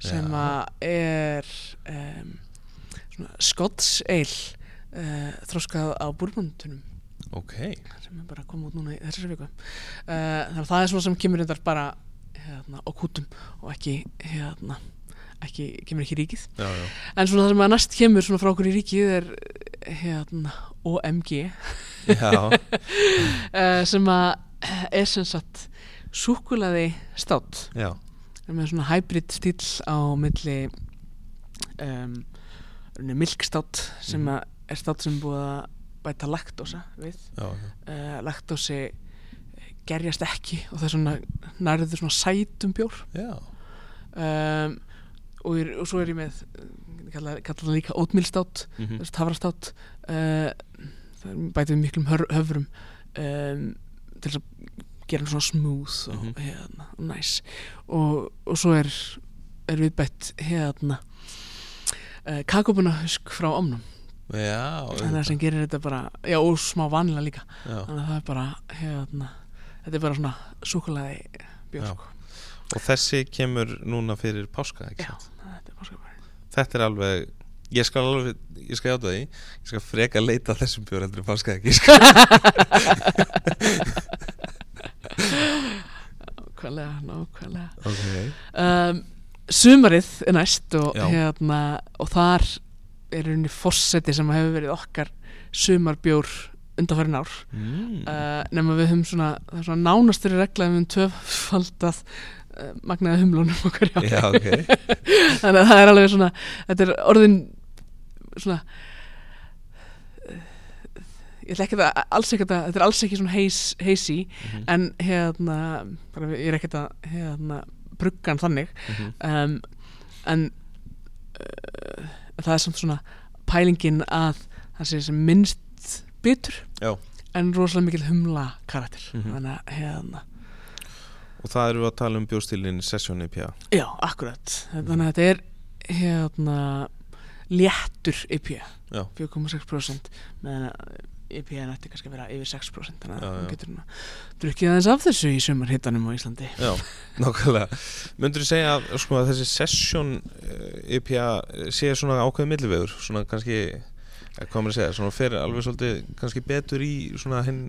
B: sem að er um, svona Scots Ale uh, þróskað á búrbúndunum
A: ok.
B: Sem er bara að koma út núna í þessari viku. Uh, þannig að það er svona sem kemur reyndar bara hérna, á kútum og ekki hérna ekki, kemur ekki ríkið.
A: Já, já.
B: en svona það sem að næst kemur svona frá okkur í ríkið er hérna OMG uh, sem að er sem sagt súkulaði státt með svona hybrid stíl á milli um, milkstátt sem
A: Mhm.
B: að er státt sem búið að bæta laktósa við. Uh, laktósi gerjast ekki og það er svona nærður svona sætum bjór. Um, og, ég, og svo er ég með kalla, kalla það líka ótmílstátt
A: Mhm.
B: tafrastátt uh, það er bætið miklum höfrum um, til að gera svona smooth og
A: Mhm.
B: hérna, og nice. Og, og svo er, er við bætt hérna uh, kakobuna husk frá omnum
A: já,
B: þannig að sem gerir þetta bara já og smá vanila líka. Þannig að það er bara hérna, þetta er bara svona súkulæði bjór
A: Já.
B: sko.
A: og þessi kemur núna fyrir páska
B: já, þetta er páskabæri
A: þetta er alveg ég skal alveg, ég skal játa því ég skal freka leita að þessum bjór heldur en páska ekki sko.
B: nákvæmlega, nákvæmlega.
A: Ok.
B: Um, sumarið er næst og, hérna, og þar er rauninni fósetti sem hefur verið okkar sumarbjór undanfærin ár.
A: Mm.
B: uh, nema við höfum svona, svona nánastur regla við höfum tvöfaldað uh, magnaði humlunum okkar
A: já, ok.
B: Þannig að það er alveg svona þetta er orðin svona eh, ég ætla ekki að alls ekki að þetta er alls ekki svona heis, heisi
A: Mhm,
B: en hérna bara, ég er ekkert að hérna, bruggan þannig.
A: Mhm.
B: um, en uh, það er samt svona pælingin að það sé sem minnst bitur
A: Já.
B: en rosalega mikil humla karakter
A: Mhm.
B: þannig að hérna
A: og það eru við að tala um bjórstílinn Session IPA
B: já, akkurat þannig að þetta er hérna léttur IPA
A: Já.
B: 4,6% meðan að IPA nætti kannski að vera yfir 6% þannig að
A: já.
B: getur nú drukkið aðeins af þessu í sumar hittanum á Íslandi.
A: Já, nákvæmlega. Myndur þú segja að, sko, að þessi Session uh, IPA sé svona ákveðið millivegur svona kannski, eh, hvað maður að segja svona fer alveg svolítið kannski betur í svona hinn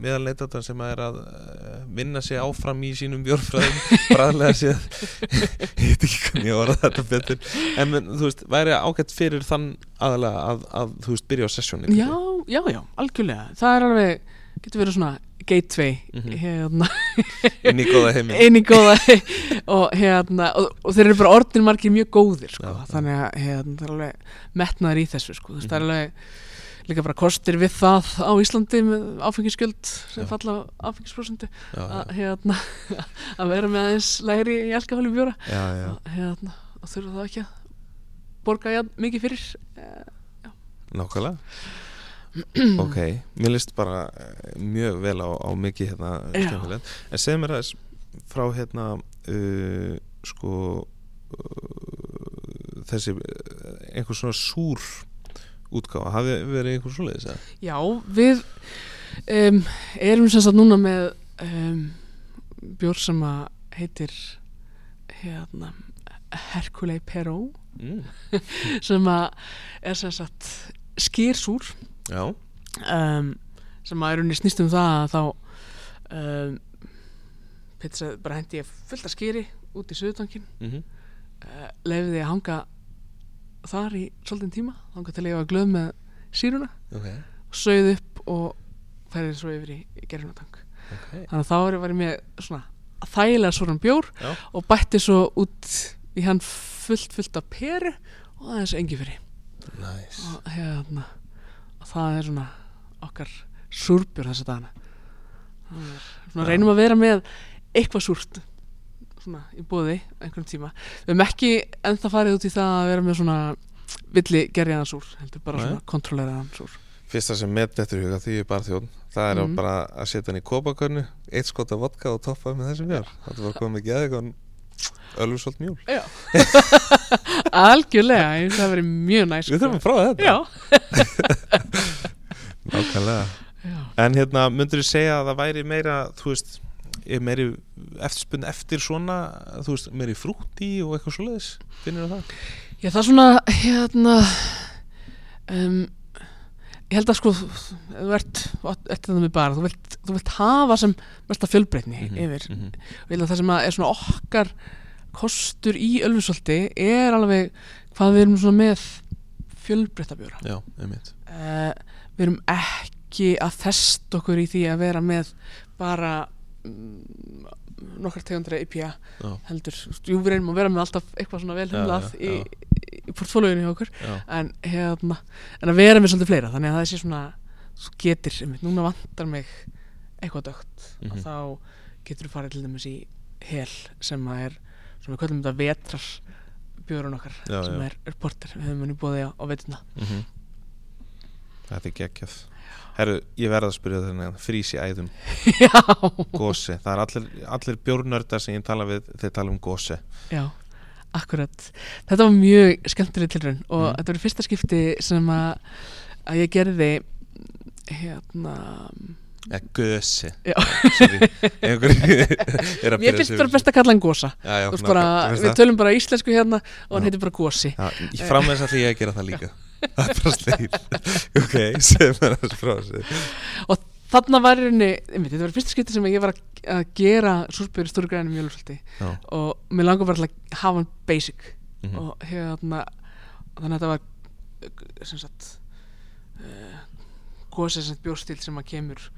A: meðalneitatan sem að er að uh, vinna sig áfram í sínum bjórfræðum bræðlega séð. Ég veit ekki hvernig ég var að þetta betur. En þú veist, væri ágætt fyrir þann aðalega að, að þú veist, byrja á Session IPA
B: já, já, já, algjörlega. Það er alveg, getur verið svona gateway
A: Mhm.
B: hérna
A: inn í góða heiminn
B: inn í góða og hérna og, og þeir eru bara orðin margir mjög góðir sko.
A: Já,
B: þannig að hérna, það er alveg metnaður í þessu sko. mm það er
A: Mhm.
B: alveg líka bara kostir við það á Íslandi með áfengisgjöld sem falla á
A: já,
B: að, hérna, að vera með aðeins lægri í alkohólum bjóra
A: já, já.
B: og, hérna, og þurfa það ekki að borga mikið fyrir eh,
A: Nákvæmlega Ok, mér líst bara eh, mjög vel á, á mikið hérna skemmtilegt En segð mér aðeins frá hérna uh, sko uh, þessi uh, einhver svona súr útgáfa, hafi verið einhver svoleiðis eða?
B: Já, við um, erum sem sagt núna með um, bjór sem að heitir hérna Herculei Peró
A: mm.
B: sem að er sem sagt skýrsúr um, sem að er unni snýst um það að þá um, sagði bara hendi ég fullt af skýri út í Suðutankin
A: mm
B: uh, leiði því að hanga þar í svolítinn tíma hanga til að ég var glöð með síruna
A: ok,
B: og sögð upp og færið svo yfir í, í gerðunatang
A: ok.
B: Þannig að þá var ég, ég með svona þægilega svona bjór
A: Já.
B: og bætti svo út í hann fullt fullt af peru og aðeins engi fyrir
A: Næs
B: og hérna það er svona okkar súrbjör er svona
A: Já.
B: reynum að vera með eitthvað súrt svona í bóði einhvern tíma við höfum ekki ennþá farið út í það að vera með svona villi gerjaðan súr heldur bara
A: Nei.
B: svona kontrolleraðan súr
A: Fyrsta sem með dettur í huga því ég bara þjón Það er
B: Mhm.
A: bara að setja hann í kópakörnu Eitt skot af vodka og toppa með þessum bjór Það var komið ekki að Ölfusvolt mjúl
B: Já. Algjörlega, ég finnst það að vera mjög næst
A: Við þurfum að prófa þetta.
B: Já,
A: Nákvæmlega. En hérna, myndur þú segja að það væri meira Þú veist, er meiri eftirspunni eftir svona Þú veist, meiri frúti og eitthvað svoleiðis? Finnir það?
B: Já, það er svona, hérna um, Ég held að sko þú ert, ert þetta með bara þú vilt, þú vilt hafa sem mesta fjölbreytni yfir
A: mhm.
B: og ég held að það sem er svona okkar kostur í Ölfusholti er alveg hvað við erum svona með fjölbreytabjóra
A: Já, einmitt
B: uh, við erum ekki að þest okkur í því að vera með bara mm, nokkar tegundri IPA heldur, jú við reynum að vera með alltaf eitthvað svona vel
A: Já,
B: humlað
A: já,
B: í. Í, portfóljóinu hjá okkur. En, hérna, en að vera með svolítið fleira þannig að það sé svona þú getur, núna vantar mig eitthvað dögt
A: Mhm.
B: og þá getur þú farið til dæmis í hel sem að er, sem við köllum þetta vetrar björun okkar
A: Já,
B: sem
A: já.
B: er, er porter, við höfum hann í bóði á, á veituna
A: mhm. Þetta er geggjað. Herru, ég verð að spyrja þennan Frís í æðum, gósi Það er allir, allir bjórnördar sem ég tala við Þeir tala um gósi
B: já, akkurat. Þetta var mjög skemmtileg tilraun og
A: Mm.
B: þetta var fyrsta skipti sem að, að ég gerði hérna
A: Eða gösi er
B: mér finnst bara best að kalla hann gósa
A: Já, já, ná,
B: bara,
A: finnst
B: við tölum bara íslensku hérna og hann heitir bara gósi
A: Já, ég fram með þess að því ég gera það líka. Það er bara sleið Ok, segð mér að þessu.
B: Og þarna var rauninni, einmitt, þetta var fyrsta skipti sem ég var að, að gera súrbyrði stóru grænum mjölfaldi
A: Já,
B: og mér langar bara að hafa hann basic.
A: Mhm,
B: og hérna þannig að þetta var sem sagt uh, sem sagt bjórstil sem að kemur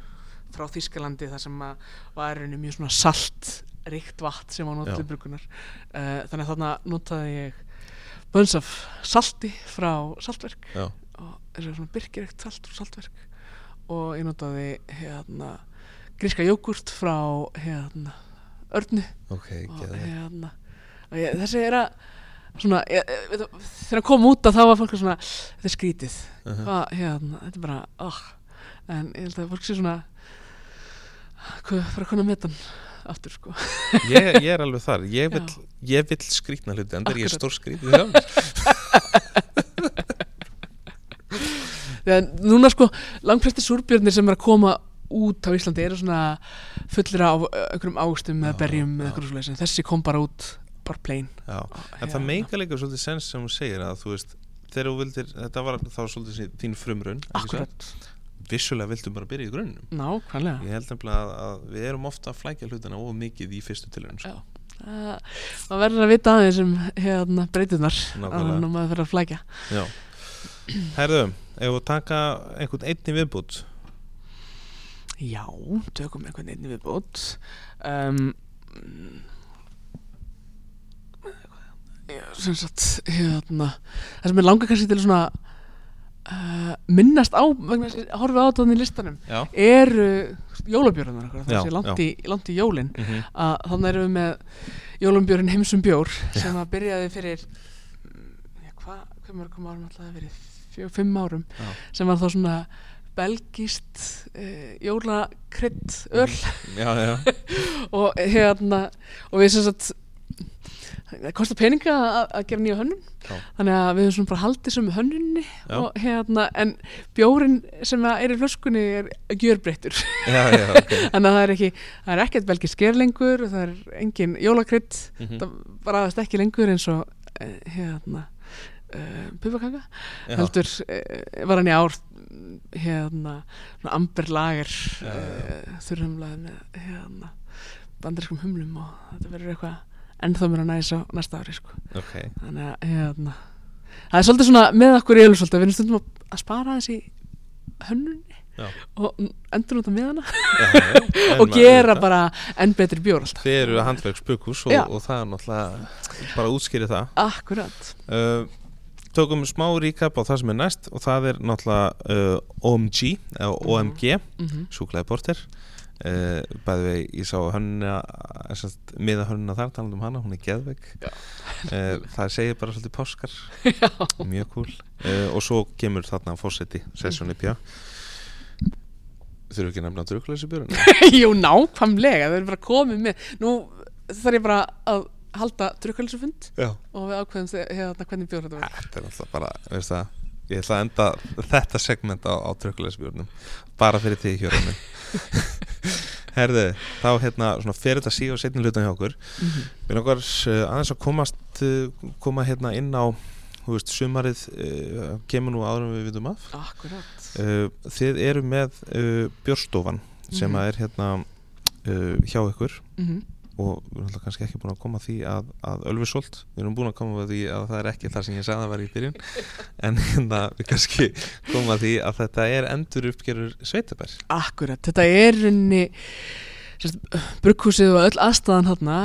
B: frá Þískalandi þar sem að var rauninni mjög svona salt ríkt vatn sem til brugunar uh, þannig að þarna notaði ég bönns af salti frá saltverk.
A: Já,
B: og þessi svona byrkirekt salt frá saltverk og ég notaði hérna gríska jógurt frá hérna örnu.
A: Ok,
B: og hérna og ég, þessi er að svona, ég, ég, þegar kom út að þá var fólk svona, þetta er skrítið.
A: Mhm.
B: hvað, hérna, þetta er bara oh. en ég held að fólk sé svona hvað, bara konar með þann aftur sko.
A: Ég, ég er alveg þar. Ég vil, vil skrýtna hluti En það er ég stór skrýtið sjálf
B: Þegar núna sko, langflesti súrbjörnir sem er að koma út á Íslandi eru svona fullir af einhverjum águstum
A: Já,
B: eða berjum eða eitthvað en þessi kom bara út bara plain
A: Já, en það meika líka svolítið sens sem hún segir að þú veist þegar þú vildir, þetta var þá svolítið þín frumrun vissulega viltu bara byrja í grunnum
B: nákvæmlega
A: ég held nefnilega að, að við erum ofta að flækja hlutina of mikið í fyrstu tilraun sko.
B: Já. Það verður að vita aðeins um hérna breytunar
A: Nákvæmlega.
B: að maður fyrir að flækja
A: Já. Herðu, ef við taka einhvern einni viðbútt
B: Já, tökum einhvern einni viðbót. Um, já, sem sagt hérna, það sem er langar kannski til svona uh, minnast á vegna þess að horfa á þetta í listanum
A: Já,
B: eru jólabjörðunar það sé langt í, langt í jólin.
A: Mm -hmm.
B: að þannig erum við með jólambjörn heimsum bjór sem að byrjaði fyrir mm, hvað, hvað mörgum árum alltaf það verið fjó, fimm árum
A: Já.
B: sem var þá svona belgist uh, jólakrydd öl
A: já, já.
B: Og hérna og við sem sagt það kostar peninga að, gera nýja hönnun.
A: Já.
B: þannig að við höfum svona bara haldið sem hönnunni og hérna en bjórin sem er í flöskunni er gjörbreyttur.
A: Já, já, ok.
B: Þannig að það er ekki, það er ekkert belgi sker lengur það er engin jólakrydd
A: Mhm.
B: það baraðast ekki lengur eins og eh, hérna uh, pupakaka
A: Já.
B: heldur uh, var hann í ár hérna svona amber lager
A: Já, já, já.
B: uh, þurrumlaði með hérna bandariskum humlum og þetta verður eitthvað ennþá mér að næsa næsta ári sko.
A: Ok,
B: þannig að hérna það er svolítið svona með okkur í Ölfusvolta við erum stundum að, að spara þessi hönnunni
A: Já.
B: og endur út á miðana og gera bara enn betri bjór alltaf
A: Þið eru handverksbukús og,
B: Já.
A: og það er náttúrulega bara útskýrið það
B: akkurat
A: uh, Tökum smá recap á það sem er næst og það er náttúrulega uh, OMG eða OMG,
B: mm -hmm.
A: súklaði porter uh, bæði við, ég sá hönnuna miða hönnuna þar, talandi um hana, hún er geðveik.
B: Já.
A: uh, það segir bara svolítið páskar. Mjög cool. Uh, og svo kemur þarna fósetti, sessjóni pjá. Þurfu ekki að nefna drukkleysi björn
B: Jú, nákvæmlega, það er bara komið með Nú þarf ég bara að halda drukkalsufund og við ákveðum hérna hvernig bjór þetta verður
A: Þetta er alltaf bara, veist það Ég ætla að enda þetta segment á, á trökkulegsbjörnum bara fyrir því hjörunum Herðu, þá hérna svona fyrir þetta síg og setni hlutan hjá okkur.
B: Mhm.
A: Mér langar uh, aðeins að komast uh, koma hérna inn á þú veist, sumarið uh, kemur nú áður við vitum af.
B: Akkurat.
A: Uh, Þið eru með uh, björstofan sem
B: Mhm.
A: að er hérna hjá ykkur.
B: Mm
A: og við erum kannski ekki búin að koma því að, að Ölfusholt, við erum búin að koma því að það er ekki það sem ég sagði að það var í byrjun. En hérna við kannski koma að því að þetta er endur uppgerur sveitabær
B: Akkurat, þetta er unni brugghúsið og öll aðstæðan hérna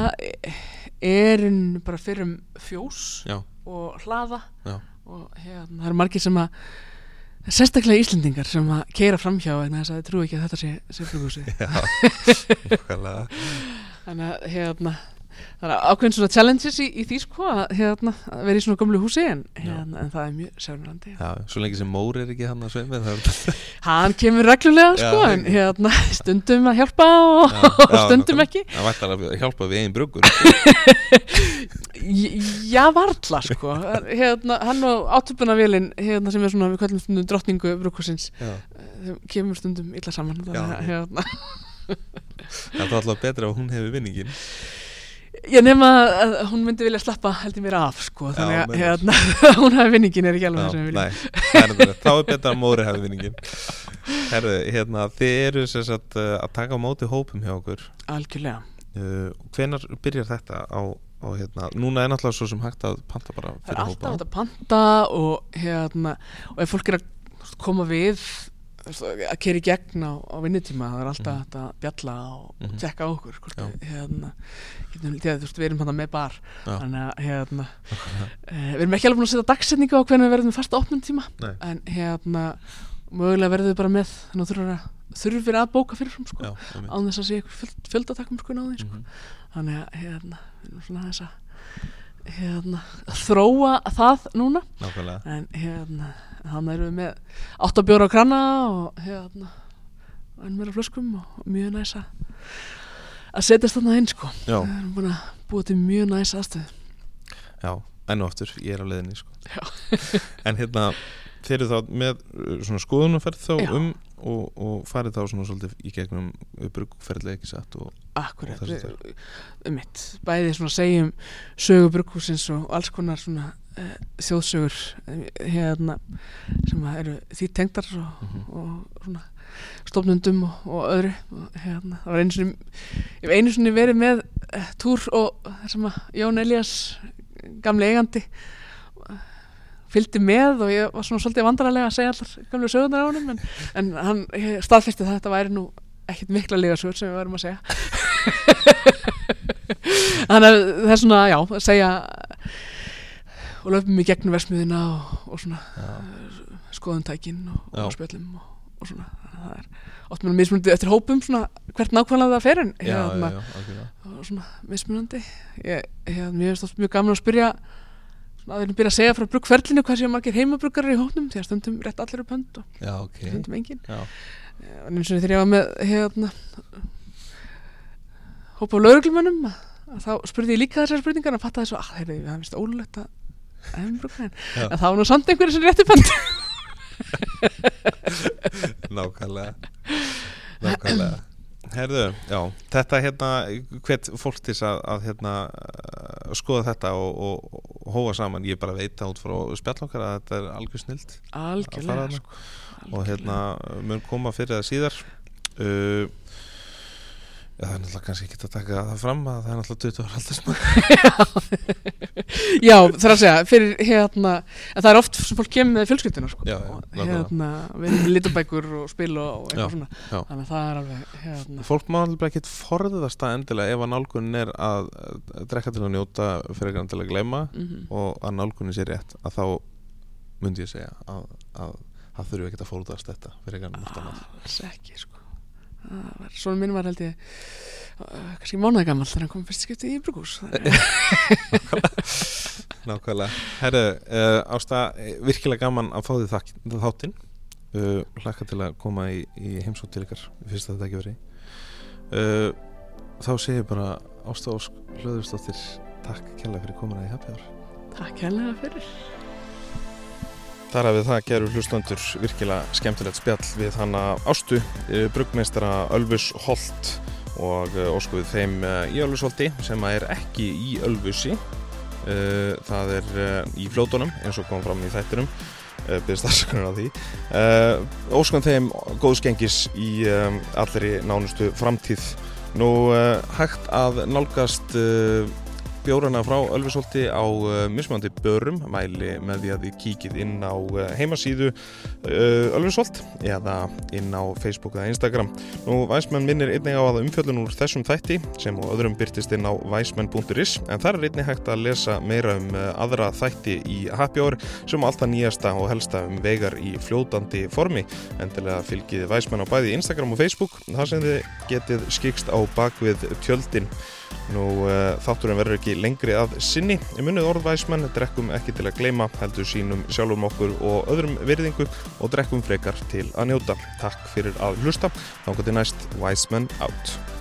B: er unni bara fyrir um fjós
A: Já,
B: og hlaða.
A: Já,
B: og hérna, það eru margir sem að sérstaklega Íslendingar sem að keira framhjá vegna þess að þið trúi ekki að þetta sé, sé brugghúsið.
A: Já nákvæmlega.
B: Þannig að hérna það er ákveðin svona challenges í, í því sko að, hérna, að vera í svona gömlu húsi en, hérna, en það er mjög sérnandi.
A: Já, svo lengi sem Mór er ekki hann að sveimi það er
B: hann kemur reglulega
A: Já,
B: sko en
A: ekki.
B: hérna, stundum að hjálpa og,
A: Já,
B: og
A: já,
B: stundum ekki.
A: Það vært að hjálpa við einn bruggur.
B: Já varla sko. Hérna, hann og átöpunavélin hérna, sem er svona við kallum stundum drottningu
A: Já,
B: kemur stundum illa saman að
A: Já. Það er alltaf betra að hún hefur vinningin
B: Ég nema að hún myndi vilja slappa held ég mér af sko þannig að hérna, hún hafi vinningin er ekki alveg það sem við viljum.
A: þá er betra að Móri hefur vinningin Herðu, hérna, þið eru sagt uh, að taka á móti hópum hjá okkur.
B: Algjörlega.
A: Uh, Hvenar byrjar þetta á, á hérna, núna er náttúrulega svo sem hægt að panta bara
B: Það er
A: fyrir
B: alltaf
A: hópa.
B: að panta og hérna og ef fólk er að koma við að keri gegn á, á vinnutíma það er alltaf
A: Mhm.
B: hægt að bjalla og mm
A: Mhm.
B: tjekka á okkur hvort við, hérna, getum, þegar, þú veist, við erum hann með bar
A: Já.
B: þannig að hérna, eh, við erum ekki alveg búin að setja dagsetningu á hvernig við verðum fasta opnum tíma
A: Nei.
B: en hérna mögulega verðum við bara með þannig að þurfum að, þurfum að bóka fyrirfram sko, án þess að sé eitthvað fjöld, fjöldatakkum sko því sko.
A: Mhm.
B: þannig að hérna, við erum svona þess að hérna, þróa það núna
A: Nákvæmlega
B: en hérna hann erum við með áttabjóra á krana og hérna enn meira flöskum og mjög næs að setjast þarna inn sko.
A: Já,
B: við erum búin að búa til mjög næs aðstöð
A: já, enn og aftur, ég er á leiðinni sko. En hérna, þeir eru þá með uh, svona skoðunumferð þá
B: Já.
A: um og, og farið þá svona svolítið í gegnum bruggferðlega ekki satt og
B: akkurat,
A: Og
B: um mitt. Bæði svona segjum sögu brugghúsins og alls konar svona uh, þjóðsögur eh, hérna sem eru því tengdar og,
A: Mhm.
B: og svona stofnundum og, og öðru og hérna, það var einu sinni einu sinni verið með uh, túr og þar sem að Jón Elias gamli eigandi eh, fylgdi með og ég var svona svolítið vandrarlega að segja allar gamlu sögundar á honum en, en hann eh, staðfesti það að þetta væri nú ekkert mikla lega sögur sem við varum að segja þannig að það er svona, já, að segja og löpum í gegnum versmiðina og, og svona
A: já,
B: skoðum tækin og, og spjöllum og, og svona, það er oft með mismunandi eftir hópum svona hvert nákvæmlega það fer en hérna, og svona mismunandi. Ég, hérna, mér finnst oft mjög gaman að spyrja svona að þeirnum byrja að segja frá bruggferlinu hvað séu margir heimabruggarar í hópnum því að stundum rétt allir upp hönd og
A: já, ok.
B: stundum engin
A: Já,
B: en eins og þegar ég var með hérna hóp af lauruglumönnum þá spurði ég líka þessar spurningar og fattaði svo, að heyrðu, það er vist en það var nú samt einhverju sem rétti pönd
A: Nákvæmlega. Nákvæmlega. Herðu, já, þetta hérna hvert fólk til að, að hérna, uh, skoða þetta og, og, og hóa saman, ég bara veit út frá spjallokkar að þetta er algjör snild
B: algjörlega sko,
A: og hérna mun koma fyrir það síðar. Uh, Já, það er náttúrulega kannski ekki að taka það fram að það er náttúrulega 20 ára aldursmann
B: já, það er að segja, fyrir hérna það er oft sem fólk kemur með fjölskyldina sko.
A: Já, já,
B: og hérna, við erum með litabækur og spil og, eitthvað svona. þannig að það er alveg hérna,
A: Fólk má alveg ekki forðast það endilega ef að nálgunin er að drekka til að njóta fyrir að gleyma
B: mm
A: og að nálgunin sé rétt að þá myndi ég segja að, að það þurfi ekki að fórðast þetta fyrir að annað
B: Svona minn var held ég uh, kannski mánuði gammal þegar hann kom fyrst skipti í brugús
A: Nákvæmlega. Herru, uh, Ásta, eh, virkilega gaman að fá því þak, þáttinn. Uh, Hlakka til að koma í, í heimsótt til ykkar fyrst að þetta ekki verið uh, Þá segir ég bara Ásta Ósk Hlöðursdóttir Takk kærlega fyrir komuna í Happy Hour.
B: Takk hérlega fyrir
A: Þar að við það gerur hlustandur virkilega skemmtilegt spjall við hana Ástu, uh, bruggmeistara Ölfus Holt og uh, ósku við þeim uh, í Ölfusholti sem að er ekki í Ölfusi. Það er í fljótonum eins og kom fram í þættinum. Byrðist afsökunar á því. Óskum þeim góðs gengis í allri nánustu framtíð. Nú hægt að nálgast bjórana frá Ölfusholti á uh, mismöndi börum mæli með því að þið kíkið inn á uh, heimasíðu uh, Ölfusholt eða inn á Facebook eða Instagram. Nú, Væsmenn minnir einnig á að umfjöllun úr þessum þætti sem og öðrum byrtist inn á væsmenn.is en þar er einnig hægt að lesa meira um aðra þætti í Happy Hour sem alltaf nýjasta og helsta um vegar í fljótandi formi. Endilega fylgið Væsmenn á bæði Instagram og Facebook þar sem þið getið skikst á bakvið tjöldin. Nú uh, þátturinn verður ekki lengri að sinni. Í munnið orðvæsmenn drekkum ekki til að gleyma, heldur sínum sjálfum okkur og öðrum virðingu og drekkum frekar til að njóta. Takk fyrir að hlusta. Í næst Væsmenn out.